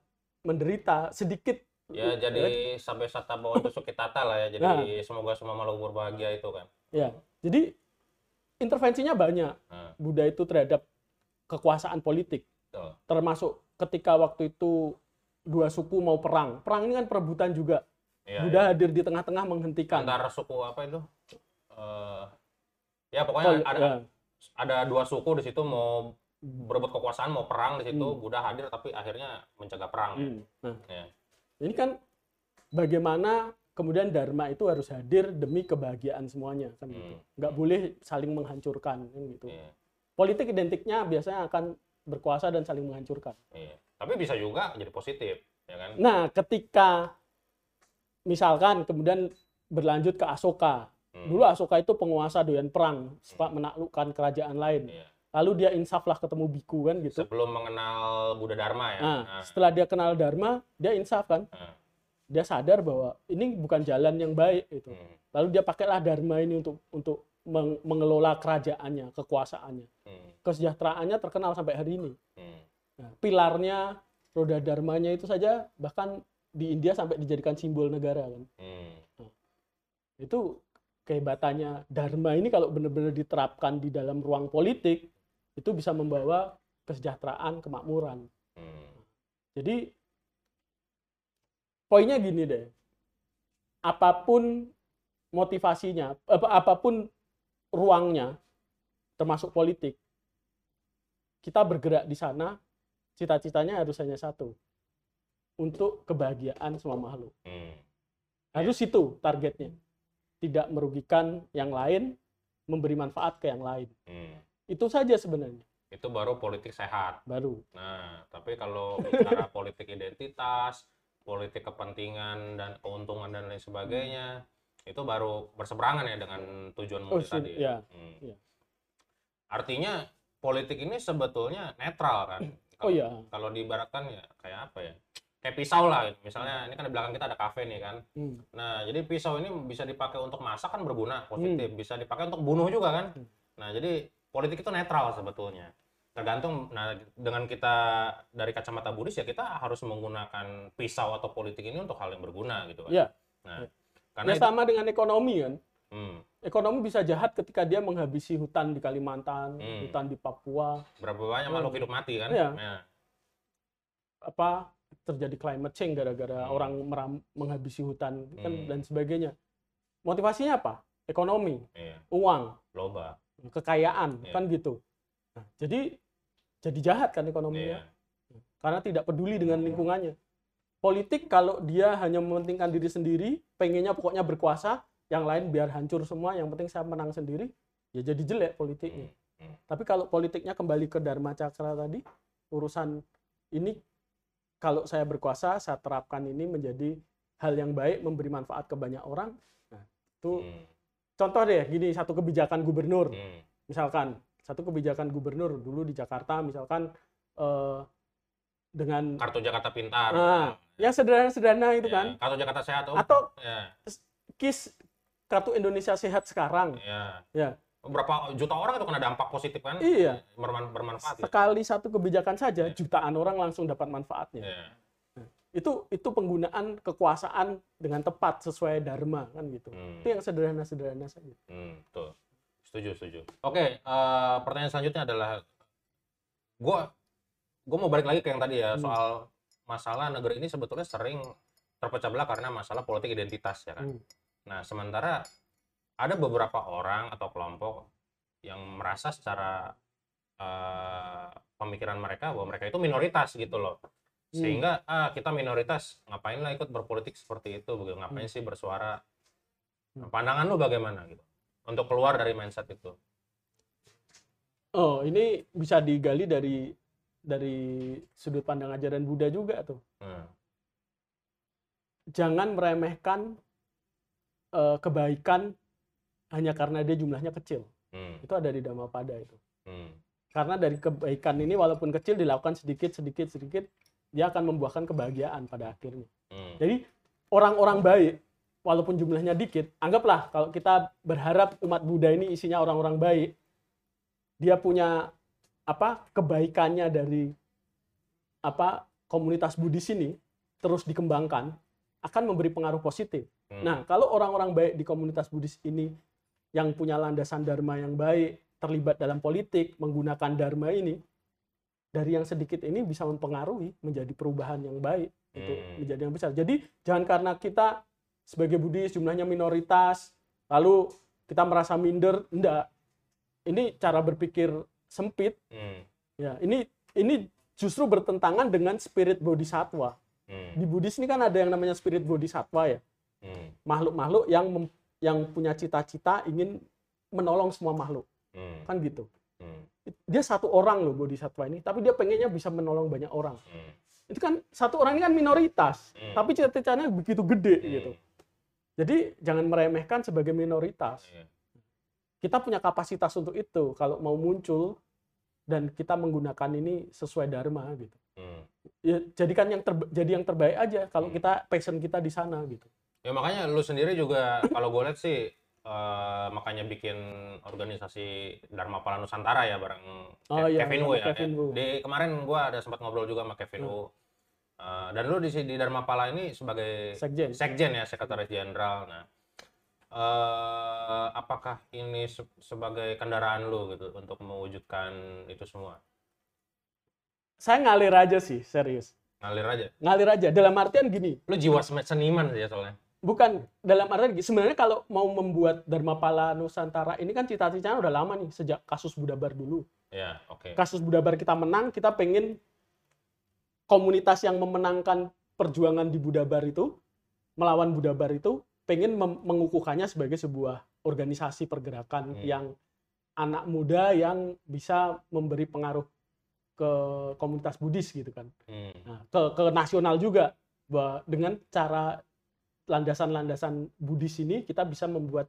menderita sedikit. Ya jadi sampai sata bawa tusuk tata lah ya. Jadi Nah. semoga semua makhluk berbahagia itu kan. Ya, jadi intervensinya banyak. Nah, Buddha itu terhadap kekuasaan politik. betul. termasuk ketika waktu itu dua suku mau perang. Perang ini kan perebutan juga. Iya, Buddha iya. hadir di tengah-tengah menghentikan. Antara suku apa itu? Eh, ya pokoknya ada ya. ada dua suku di situ mau berebut kekuasaan mau perang di situ Hmm. Buddha hadir tapi akhirnya mencegah perang. ya. Hmm. Nah, Ya. ini kan bagaimana kemudian Dharma itu harus hadir demi kebahagiaan semuanya kan gitu. Hmm. Nggak boleh saling menghancurkan kan gitu. Iya, Politik identiknya biasanya akan berkuasa dan saling menghancurkan. iya. Tapi bisa juga jadi positif, ya kan? Nah, ketika misalkan kemudian berlanjut ke Asoka. Hmm. Dulu Asoka itu penguasa doyan perang, suka menaklukkan kerajaan lain. Iya. Lalu dia insaf lah ketemu biku kan gitu. Sebelum mengenal Buddha Dharma ya. Nah, Nah, setelah dia kenal Dharma, dia insaf kan. nah, Dia sadar bahwa ini bukan jalan yang baik itu. hmm, Lalu dia pakailah Dharma ini untuk untuk meng- mengelola kerajaannya, kekuasaannya. hmm, Kesejahteraannya terkenal sampai hari ini. hmm. Nah, pilarnya roda dharmanya itu saja bahkan di India sampai dijadikan simbol negara kan. hmm. Itu kehebatannya dharma ini kalau benar-benar diterapkan di dalam ruang politik itu bisa membawa kesejahteraan, kemakmuran. hmm. Jadi poinnya gini deh. Apa pun motivasinya, apa apa pun ruangnya, termasuk politik, kita bergerak di sana, cita-citanya harus hanya satu, untuk kebahagiaan semua makhluk. Hmm. Harus itu targetnya. Tidak merugikan yang lain, memberi manfaat ke yang lain. Hmm. Itu saja sebenarnya, Itu baru politik sehat. baru. Nah, tapi kalau bicara <laughs> politik identitas, politik kepentingan dan keuntungan dan lain sebagainya, itu baru berseberangan ya dengan tujuan Oh, tadi. sud- ya, Hmm. iya. Artinya politik ini sebetulnya netral kan. Oh Kalau- iya. Kalau diibaratkan ya kayak apa ya? Kayak pisau lah. Misalnya ini kan di belakang kita ada kafe nih kan. Hmm. Nah, jadi pisau ini bisa dipakai untuk masak kan berguna, positif. Bisa dipakai untuk bunuh juga kan. Hmm. Nah, jadi politik itu netral sebetulnya. Tergantung, nah dengan kita dari kacamata Buddhis ya kita harus menggunakan pisau atau politik ini untuk hal yang berguna gitu kan. Iya. Nah, Iya. karena Ya itu, sama dengan ekonomi kan. hmm, Ekonomi bisa jahat ketika dia menghabisi hutan di Kalimantan, Hmm. hutan di Papua, berapa banyak Hmm. makhluk hidup mati kan? Iya. Nah, apa terjadi climate change gara-gara Hmm. orang meram- menghabisi hutan kan Hmm. dan sebagainya. Motivasinya apa? Ekonomi, iya, uang, loba. Kekayaan Iya. kan gitu. Nah, jadi jadi jahat kan ekonominya Iya. karena tidak peduli dengan lingkungannya. Politik kalau dia hanya mementingkan diri sendiri, pengennya pokoknya berkuasa, yang lain biar hancur semua, yang penting saya menang sendiri, ya jadi jelek politiknya. Hmm. Hmm. Tapi kalau politiknya kembali ke Dharma Cakra tadi, urusan ini kalau saya berkuasa, saya terapkan ini menjadi hal yang baik, memberi manfaat ke banyak orang. Nah, itu Hmm. Contoh deh, gini satu kebijakan gubernur, Hmm. misalkan satu kebijakan gubernur dulu di Jakarta, misalkan eh, dengan Kartu Jakarta Pintar. Nah, yang sederhana-sederhana itu Ya, kan, Kartu Jakarta Sehat. oh. atau ya, kis kartu Indonesia Sehat sekarang, ya. ya Berapa juta orang itu kena dampak positif kan? iya Berman- bermanfaat. ya? sekali satu kebijakan saja Iya. jutaan orang langsung dapat manfaatnya. Ya. Itu itu penggunaan kekuasaan dengan tepat sesuai dharma kan gitu Hmm. itu yang sederhana sederhana saja Hmm, betul. Setuju, setuju. Oke, eh, pertanyaan selanjutnya adalah gua gua mau balik lagi ke yang tadi ya Hmm. soal masalah negeri ini sebetulnya sering terpecah belah karena masalah politik identitas ya kan. Hmm. Nah, sementara ada beberapa orang atau kelompok yang merasa secara eh, pemikiran mereka bahwa mereka itu minoritas gitu loh. Hmm. Sehingga ah kita minoritas, ngapain lah ikut berpolitik seperti itu, begitu ngapain sih bersuara? Nah, Hmm. pandangan lu bagaimana gitu? Untuk keluar dari mindset itu. oh ini bisa digali dari dari sudut pandang ajaran Buddha juga tuh Hmm. jangan meremehkan eh, kebaikan hanya karena dia jumlahnya kecil Hmm. itu ada di Dhammapada itu Hmm. karena dari kebaikan ini walaupun kecil dilakukan sedikit sedikit sedikit dia akan membuahkan kebahagiaan pada akhirnya Hmm. Jadi orang-orang baik, walaupun jumlahnya dikit, anggaplah kalau kita berharap umat Buddha ini isinya orang-orang baik, dia punya apa kebaikannya dari apa komunitas Buddhis ini terus dikembangkan akan memberi pengaruh positif. Hmm. Nah, kalau orang-orang baik di komunitas Buddhis ini yang punya landasan dharma yang baik, terlibat dalam politik, menggunakan dharma ini, dari yang sedikit ini bisa mempengaruhi menjadi perubahan yang baik, itu Hmm. menjadi yang besar. Jadi jangan karena kita sebagai Buddhis jumlahnya minoritas, lalu kita merasa minder, enggak. Ini cara berpikir sempit, Hmm. ya. Ini ini justru bertentangan dengan spirit bodhisattva. Hmm. Di Buddhis ini kan ada yang namanya spirit bodhisattva ya Hmm. makhluk-makhluk yang mem- yang punya cita-cita ingin menolong semua makhluk Hmm. kan gitu Hmm. Dia satu orang loh bodhisattva ini tapi dia pengennya bisa menolong banyak orang Hmm. itu kan satu orang ini kan minoritas Hmm. tapi cita-citanya begitu gede Hmm. gitu jadi jangan meremehkan sebagai minoritas Iya. kita punya kapasitas untuk itu kalau mau muncul dan kita menggunakan ini sesuai dharma gitu Hmm. ya jadikan yang terba- jadi yang terbaik aja kalau Hmm. kita passion kita di sana gitu Ya makanya lu sendiri juga <coughs> kalau gue lihat sih eh, makanya bikin organisasi Dharma Pala Nusantara ya bareng Oh, Ke- iya, Kevin Wu ya. Kevin Ya. Wu. Di kemarin gue ada sempat ngobrol juga sama Kevin Hmm. Wu. Eh, dan lu di di Dharma Pala ini sebagai sekjen sekjen ya, sekretaris jenderal. Nah, eh, apakah ini se- sebagai kendaraan lu gitu untuk mewujudkan itu semua? saya ngalir aja sih serius Ngalir aja. ngalir aja dalam artian gini Lu jiwa seniman ya soalnya. Bukan dalam arti sebenarnya kalau mau membuat Dharma Pala Nusantara ini kan cita-citanya udah lama nih sejak kasus Budabar dulu. Ya, oke. Kasus Budabar kita menang, kita pengen komunitas yang memenangkan perjuangan di Budabar itu melawan Budabar itu pengen mengukuhkannya sebagai sebuah organisasi pergerakan Hmm. yang anak muda yang bisa memberi pengaruh ke komunitas Buddhis gitu kan. Hmm. Nah, ke ke nasional juga bahwa dengan cara landasan-landasan Buddhis ini kita bisa membuat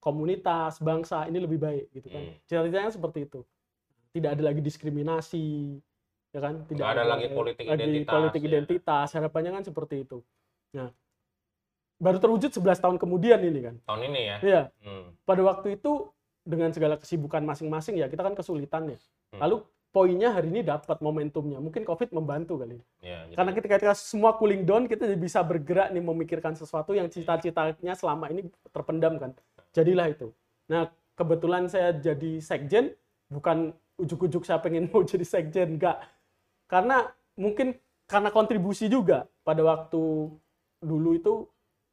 komunitas bangsa ini lebih baik gitu kan. Hmm. Cita-citanya seperti itu. Tidak ada lagi diskriminasi, ya kan? Tidak Nggak ada lagi politik lagi identitas, politik ya. identitas. Harapannya kan seperti itu. Nah, baru terwujud 11 tahun kemudian ini kan. Tahun ini ya. Iya, Hmm. pada waktu itu dengan segala kesibukan masing-masing ya kita kan kesulitan ya. Hmm. Lalu poinnya hari ini dapat momentumnya. Mungkin Covid membantu kali. Ya, jadi- Karena ketika kita semua cooling down, kita jadi bisa bergerak nih memikirkan sesuatu yang cita-citanya selama ini terpendam kan. Jadilah itu. Nah, kebetulan saya jadi sekjen, bukan ujuk-ujuk saya pengen <laughs> mau jadi sekjen, enggak. Karena mungkin karena kontribusi juga pada waktu dulu itu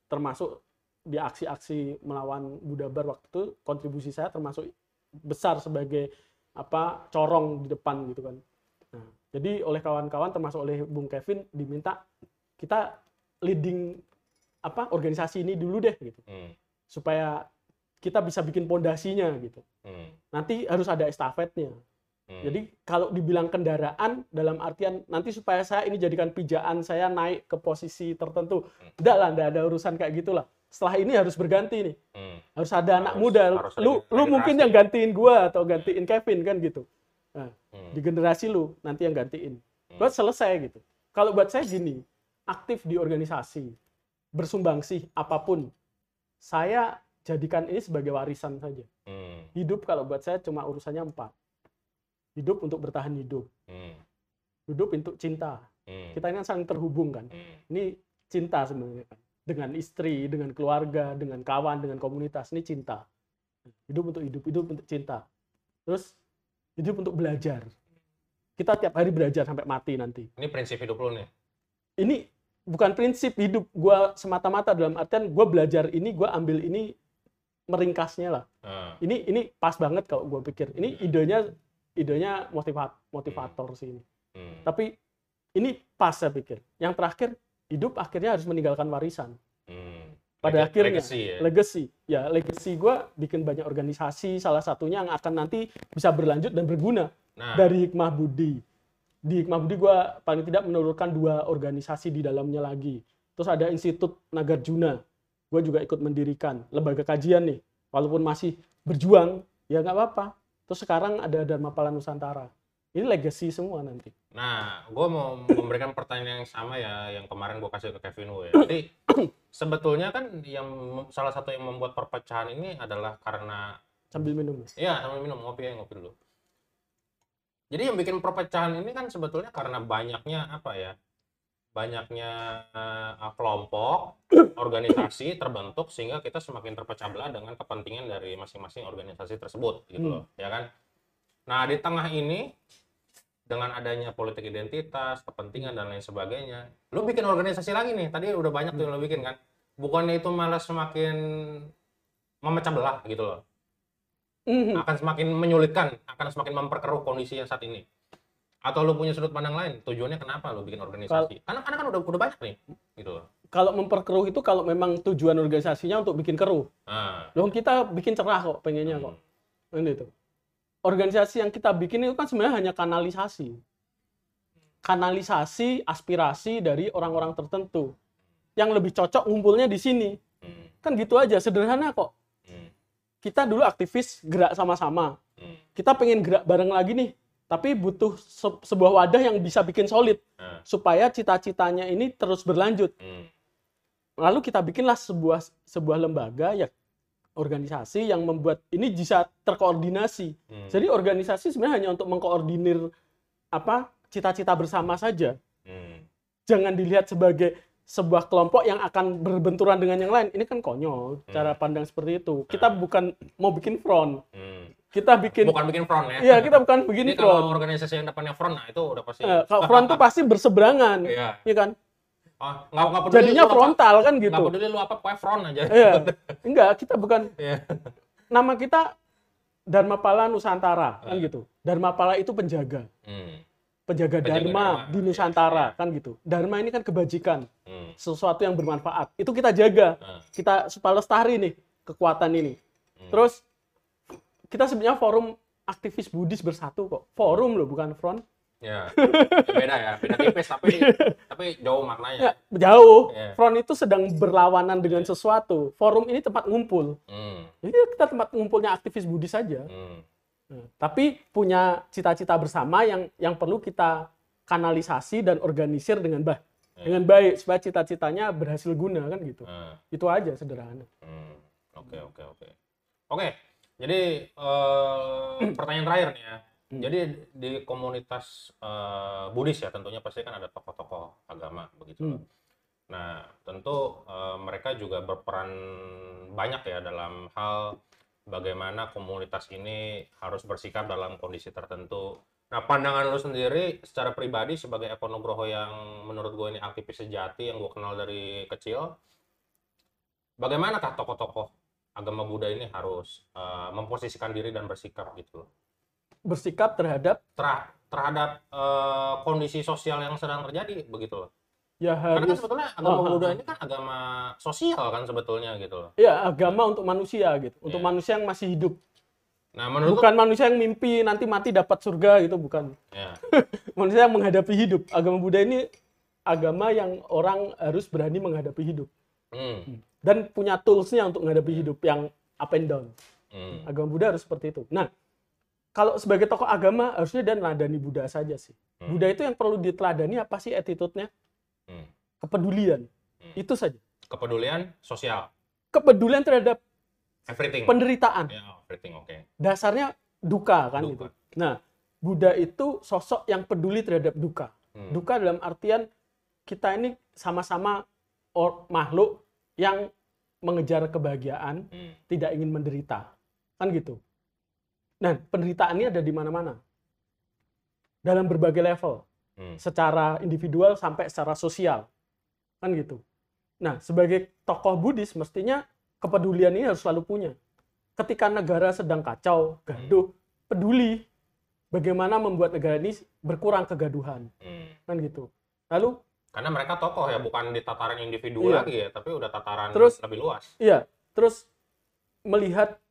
termasuk di aksi-aksi melawan Budabar waktu itu kontribusi saya termasuk besar sebagai apa corong di depan gitu kan. Nah, jadi oleh kawan-kawan termasuk oleh Bung Kevin diminta kita leading apa organisasi ini dulu deh gitu Hmm. supaya kita bisa bikin pondasinya gitu. Hmm. Nanti harus ada estafetnya. Hmm. Jadi kalau dibilang kendaraan dalam artian nanti supaya saya ini jadikan pijaan saya naik ke posisi tertentu. Enggak lah, enggak ada urusan kayak gitulah. Setelah ini harus berganti nih. Hmm. Harus ada anak Harus- muda. harus Lu lu mungkin yang gantiin gua atau gantiin Kevin kan gitu. Nah, Hmm. di generasi lu nanti yang gantiin. Hmm. Buat selesai gitu. Kalau buat saya gini, aktif di organisasi, bersumbangsih apa pun, saya jadikan ini sebagai warisan saja. Hmm. Hidup kalau buat saya cuma urusannya empat. Hidup untuk bertahan hidup, Hmm. hidup untuk cinta. Hmm. Kita ini kan saling terhubung kan. Hmm. Ini cinta sebenarnya kan. Dengan istri, dengan keluarga, dengan kawan, dengan komunitas. Ini cinta. Hidup untuk hidup, hidup untuk cinta. Terus hidup untuk belajar. Kita tiap hari belajar sampai mati nanti. Ini prinsip hidup lu nih. Ini bukan prinsip hidup gua semata-mata dalam artian gua belajar ini, gua ambil ini meringkasnya lah. Hmm. Ini ini pas banget kalau gua pikir. Ini idenya idenya motivat motivator sih ini. Hmm. Tapi ini pas saya pikir. Yang terakhir hidup akhirnya harus meninggalkan warisan. Hmm. Pada Leg- akhirnya legacy ya. legacy. Ya, legacy gua bikin banyak organisasi, salah satunya yang akan nanti bisa berlanjut dan berguna Nah, dari Hikmah Budi. Di Hikmah Budi gua paling tidak menelurkan dua organisasi di dalamnya lagi. Terus ada Institut Nagarjuna. Gue juga ikut mendirikan lembaga kajian nih. Walaupun masih berjuang, ya nggak apa-apa. Terus sekarang ada Dharma Pala Nusantara. Ini legacy semua nanti. Nah, gue mau memberikan pertanyaan yang sama ya, yang kemarin gue kasih ke Kevin Wu ya. Jadi sebetulnya kan yang salah satu yang membuat perpecahan ini adalah karena Sambil minum. ya sambil minum ngopi ya ngopi dulu. Jadi yang bikin perpecahan ini kan sebetulnya karena banyaknya apa ya? Banyaknya eh, kelompok, organisasi terbentuk sehingga kita semakin terpecah belah dengan kepentingan dari masing-masing organisasi tersebut gitu Hmm. loh, ya kan? Nah, di tengah ini dengan adanya politik identitas, kepentingan dan lain sebagainya, lu bikin organisasi lagi nih. Tadi udah banyak tuh yang lu bikin kan. Bukannya itu malah semakin memecah belah gitu loh. Mhm. Akan semakin menyulitkan, akan semakin memperkeruh kondisi yang saat ini. Atau lu punya sudut pandang lain, tujuannya kenapa lu bikin organisasi? Karena karena kan udah udah banyak nih, gitu loh. Kalau memperkeruh itu kalau memang tujuan organisasinya untuk bikin keruh. Nah, Loh kita bikin cerah kok, pengennya kok. hmm, Ini tuh. Organisasi yang kita bikin itu kan sebenarnya hanya kanalisasi. Kanalisasi aspirasi dari orang-orang tertentu. Yang lebih cocok ngumpulnya di sini. hmm, Kan gitu aja, sederhana kok. hmm, Kita dulu aktivis gerak sama-sama. hmm, Kita pengen gerak bareng lagi nih. Tapi butuh se- sebuah wadah yang bisa bikin solid. Supaya cita-citanya ini terus berlanjut. hmm, lalu kita bikinlah sebuah sebuah lembaga ya organisasi yang membuat ini bisa terkoordinasi. hmm, Jadi organisasi sebenarnya hanya untuk mengkoordinir apa cita-cita bersama saja. hmm, Jangan dilihat sebagai sebuah kelompok yang akan berbenturan dengan yang lain. Ini kan konyol cara pandang seperti itu. Kita bukan mau bikin front. hmm. Kita bikin Bukan bikin front ya. Iya, kita bukan bikin kalau front. organisasi yang depannya front, nah itu udah pasti. Eh, kalau front itu pasti berseberangan. Iya. Iya kan? Ah, nggak nggak peduli Jadinya lu apa- frontal kan gitu. Nggak peduli lu apa, pokoknya front aja. Iya. Enggak, kita bukan <laughs> Iya. nama kita Dharmapala Nusantara kan Eh. gitu. Dharmapala itu penjaga, Hmm. penjaga, Penjaga dharma, dharma. di Nusantara kan gitu. Dharma ini kan kebajikan, Hmm. sesuatu yang bermanfaat. Itu kita jaga. Ah. Kita supaya lestari nih kekuatan ini. Hmm. Terus kita sebenarnya forum aktivis Buddhis bersatu kok. Forum loh, bukan front. Ya. beda ya, beda tipis tapi <laughs> tapi jauh maknanya. Ya, jauh. Iya. Front itu sedang berlawanan dengan sesuatu. Forum ini tempat ngumpul. Hmm. Jadi kita tempat ngumpulnya aktivis Buddhis saja. Hmm. Nah, tapi punya cita-cita bersama yang yang perlu kita kanalisasi dan organisir dengan baik Iya. dengan baik supaya cita-citanya berhasil guna kan gitu. Ah. Itu aja sederhana. Hmm, Oke oke oke. Oke, jadi eh, pertanyaan terakhir nih ya. Hmm. Jadi di komunitas eh, Buddhis ya tentunya pasti kan ada tokoh-tokoh agama begitu. Hmm. Nah tentu eh, mereka juga berperan banyak ya dalam hal bagaimana komunitas ini harus bersikap dalam kondisi tertentu. Nah pandangan lu sendiri secara pribadi sebagai Eko Nugroho yang menurut gue ini aktivis sejati yang gue kenal dari kecil, bagaimanakah tokoh-tokoh agama Buddha ini harus eh, memposisikan diri dan bersikap gitu loh Bersikap terhadap Terha- terhadap eh, kondisi sosial yang sedang terjadi begitu loh. ya Karena kan harus sebetulnya agama Buddha ah. ini kan agama sosial kan sebetulnya gitu loh. ya agama untuk manusia gitu. Untuk Iya. manusia yang masih hidup. Nah menurut Bukan manusia yang mimpi nanti mati dapat surga gitu bukan. ya, <laughs> Manusia yang menghadapi hidup. Agama Buddha ini agama yang orang harus berani menghadapi hidup hmm, dan punya toolsnya untuk menghadapi hidup yang up and down. hmm, Agama Buddha harus seperti itu. Nah, kalau sebagai tokoh agama harusnya dan ladani Buddha saja sih. Hmm. Buddha itu yang perlu diteladani apa sih attitude-nya? hmm. Kepedulian. Hmm. Itu saja. kepedulian sosial, Kepedulian terhadap everything. penderitaan. Ya, everything oke. Dasarnya duka kan Duka. gitu. Nah, Buddha itu sosok yang peduli terhadap duka. Hmm, Duka dalam artian kita ini sama-sama makhluk yang mengejar kebahagiaan, hmm, tidak ingin menderita. Kan gitu. Nah, penderitaan ini ada di mana-mana. Dalam berbagai level. hmm, secara individual sampai secara sosial kan gitu nah sebagai tokoh Buddhis mestinya kepedulian ini harus selalu punya ketika negara sedang kacau gaduh peduli bagaimana membuat negara ini berkurang kegaduhan hmm. kan gitu lalu Karena mereka tokoh ya, bukan di tataran individu Iya. lagi ya, tapi udah tataran Terus- lebih luas. iya terus melihat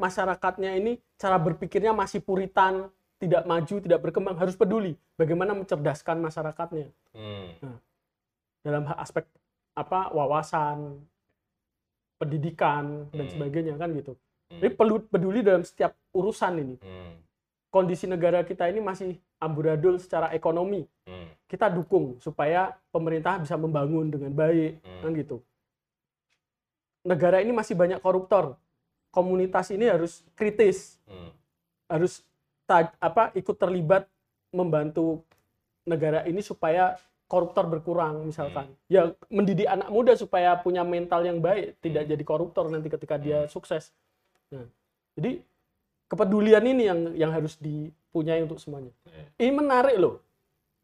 masyarakatnya ini cara berpikirnya masih puritan tidak maju tidak berkembang harus peduli bagaimana mencerdaskan masyarakatnya Hmm, dalam hal aspek apa wawasan, pendidikan dan Hmm. sebagainya kan gitu. hmm, Jadi perlu peduli dalam setiap urusan ini. hmm, Kondisi negara kita ini masih amburadul secara ekonomi. hmm, Kita dukung supaya pemerintah bisa membangun dengan baik Hmm. kan gitu. Negara ini masih banyak koruptor. Komunitas ini harus kritis, hmm, harus ta- apa ikut terlibat membantu negara ini supaya koruptor berkurang misalkan. Ya mendidik anak muda supaya punya mental yang baik, tidak Hmm. jadi koruptor nanti ketika dia Hmm. sukses. Nah, jadi kepedulian ini yang yang harus dipunyai untuk semuanya. Iya. Ini menarik loh.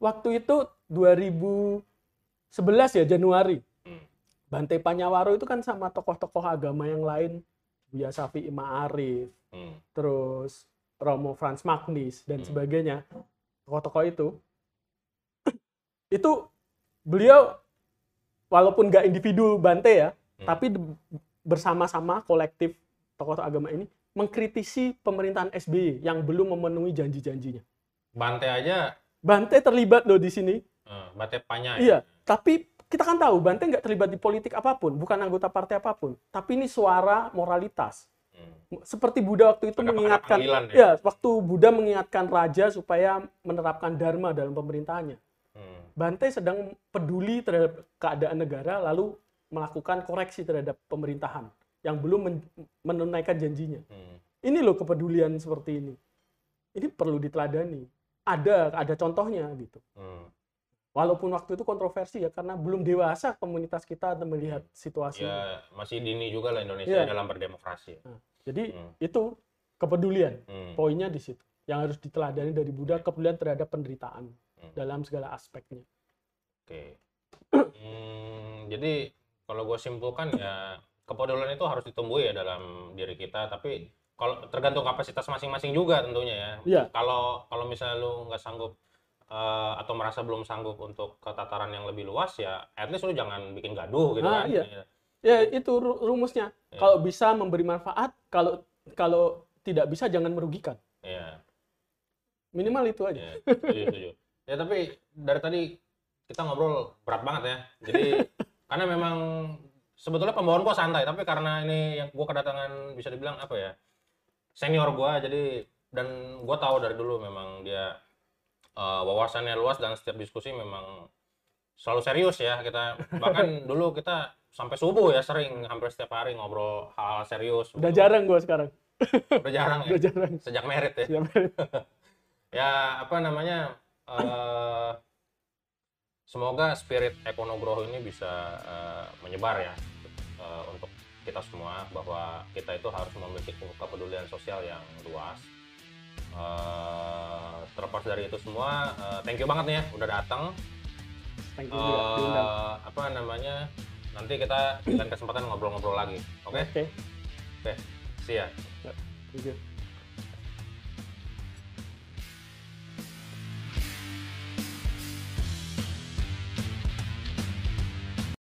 Waktu itu 2011 ya Januari. Hmm. Bante Panyawaro itu kan sama tokoh-tokoh agama yang lain, Buya Syafi'i Ma'arif, hmm, terus Romo Franz Magnis dan Hmm. sebagainya tokoh-tokoh itu <coughs> itu beliau walaupun nggak individu Bante ya Hmm. tapi bersama-sama kolektif tokoh-tokoh agama ini mengkritisi pemerintahan SBY yang belum memenuhi janji-janjinya Bante aja, Bante terlibat loh di sini eh, Bante Panya ya. iya tapi kita kan tahu Bante nggak terlibat di politik apa pun bukan anggota partai apa pun. Tapi ini suara moralitas. Hmm, seperti Buddha waktu itu Ada- ada mengingatkan ya? ya waktu Buddha mengingatkan raja supaya menerapkan dharma dalam pemerintahannya. Hmm, Bante sedang peduli terhadap keadaan negara lalu melakukan koreksi terhadap pemerintahan yang belum men- menunaikan janjinya. Hmm, ini loh kepedulian seperti ini. Ini perlu diteladani. Ada ada contohnya gitu. Hmm. Walaupun waktu itu kontroversi ya karena belum dewasa komunitas kita untuk melihat situasi Ya masih dini juga lah Indonesia Iya. dalam berdemokrasi. jadi Hmm. itu kepedulian Hmm, poinnya di situ yang harus diteladani dari Buddha kepedulian terhadap penderitaan Hmm. dalam segala aspeknya Oke. Hmm, jadi kalau gue simpulkan ya kepedulian itu harus ditumbuhi ya dalam diri kita, tapi kalau tergantung kapasitas masing-masing juga tentunya ya. Iya. Kalau kalau misalnya lu nggak sanggup eh, atau merasa belum sanggup untuk ke tataran yang lebih luas ya, at least lu jangan bikin gaduh gitu Ah, kan. iya. Ya itu ru- rumusnya. Iya. Kalau bisa memberi manfaat, kalau kalau tidak bisa jangan merugikan. Iya. Minimal itu aja. Iya, setuju, setuju. Ya tapi dari tadi kita ngobrol berat banget ya. Jadi <laughs> karena memang sebetulnya pembawaan gua santai, tapi karena ini yang gua kedatangan bisa dibilang apa ya senior gua, jadi dan gua tahu dari dulu memang dia eh, wawasannya luas dan setiap diskusi memang selalu serius ya kita <laughs> bahkan dulu kita sampai subuh ya sering hampir setiap hari ngobrol hal, -hal serius Udah jarang gua sekarang. udah jarang ya Udah jarang. sejak merit ya Ya, <laughs> ya apa namanya eh semoga spirit Ekonogroho ini bisa eh, menyebar ya eh, untuk kita semua bahwa kita itu harus memiliki kepedulian sosial yang luas. Eh, terlepas dari itu semua, eh, thank you banget nih ya udah datang. Thank you juga diundang. Eh, apa namanya? Nanti kita dengan kesempatan ngobrol-ngobrol lagi. Oke? Oke. Oke. See ya. Thank you.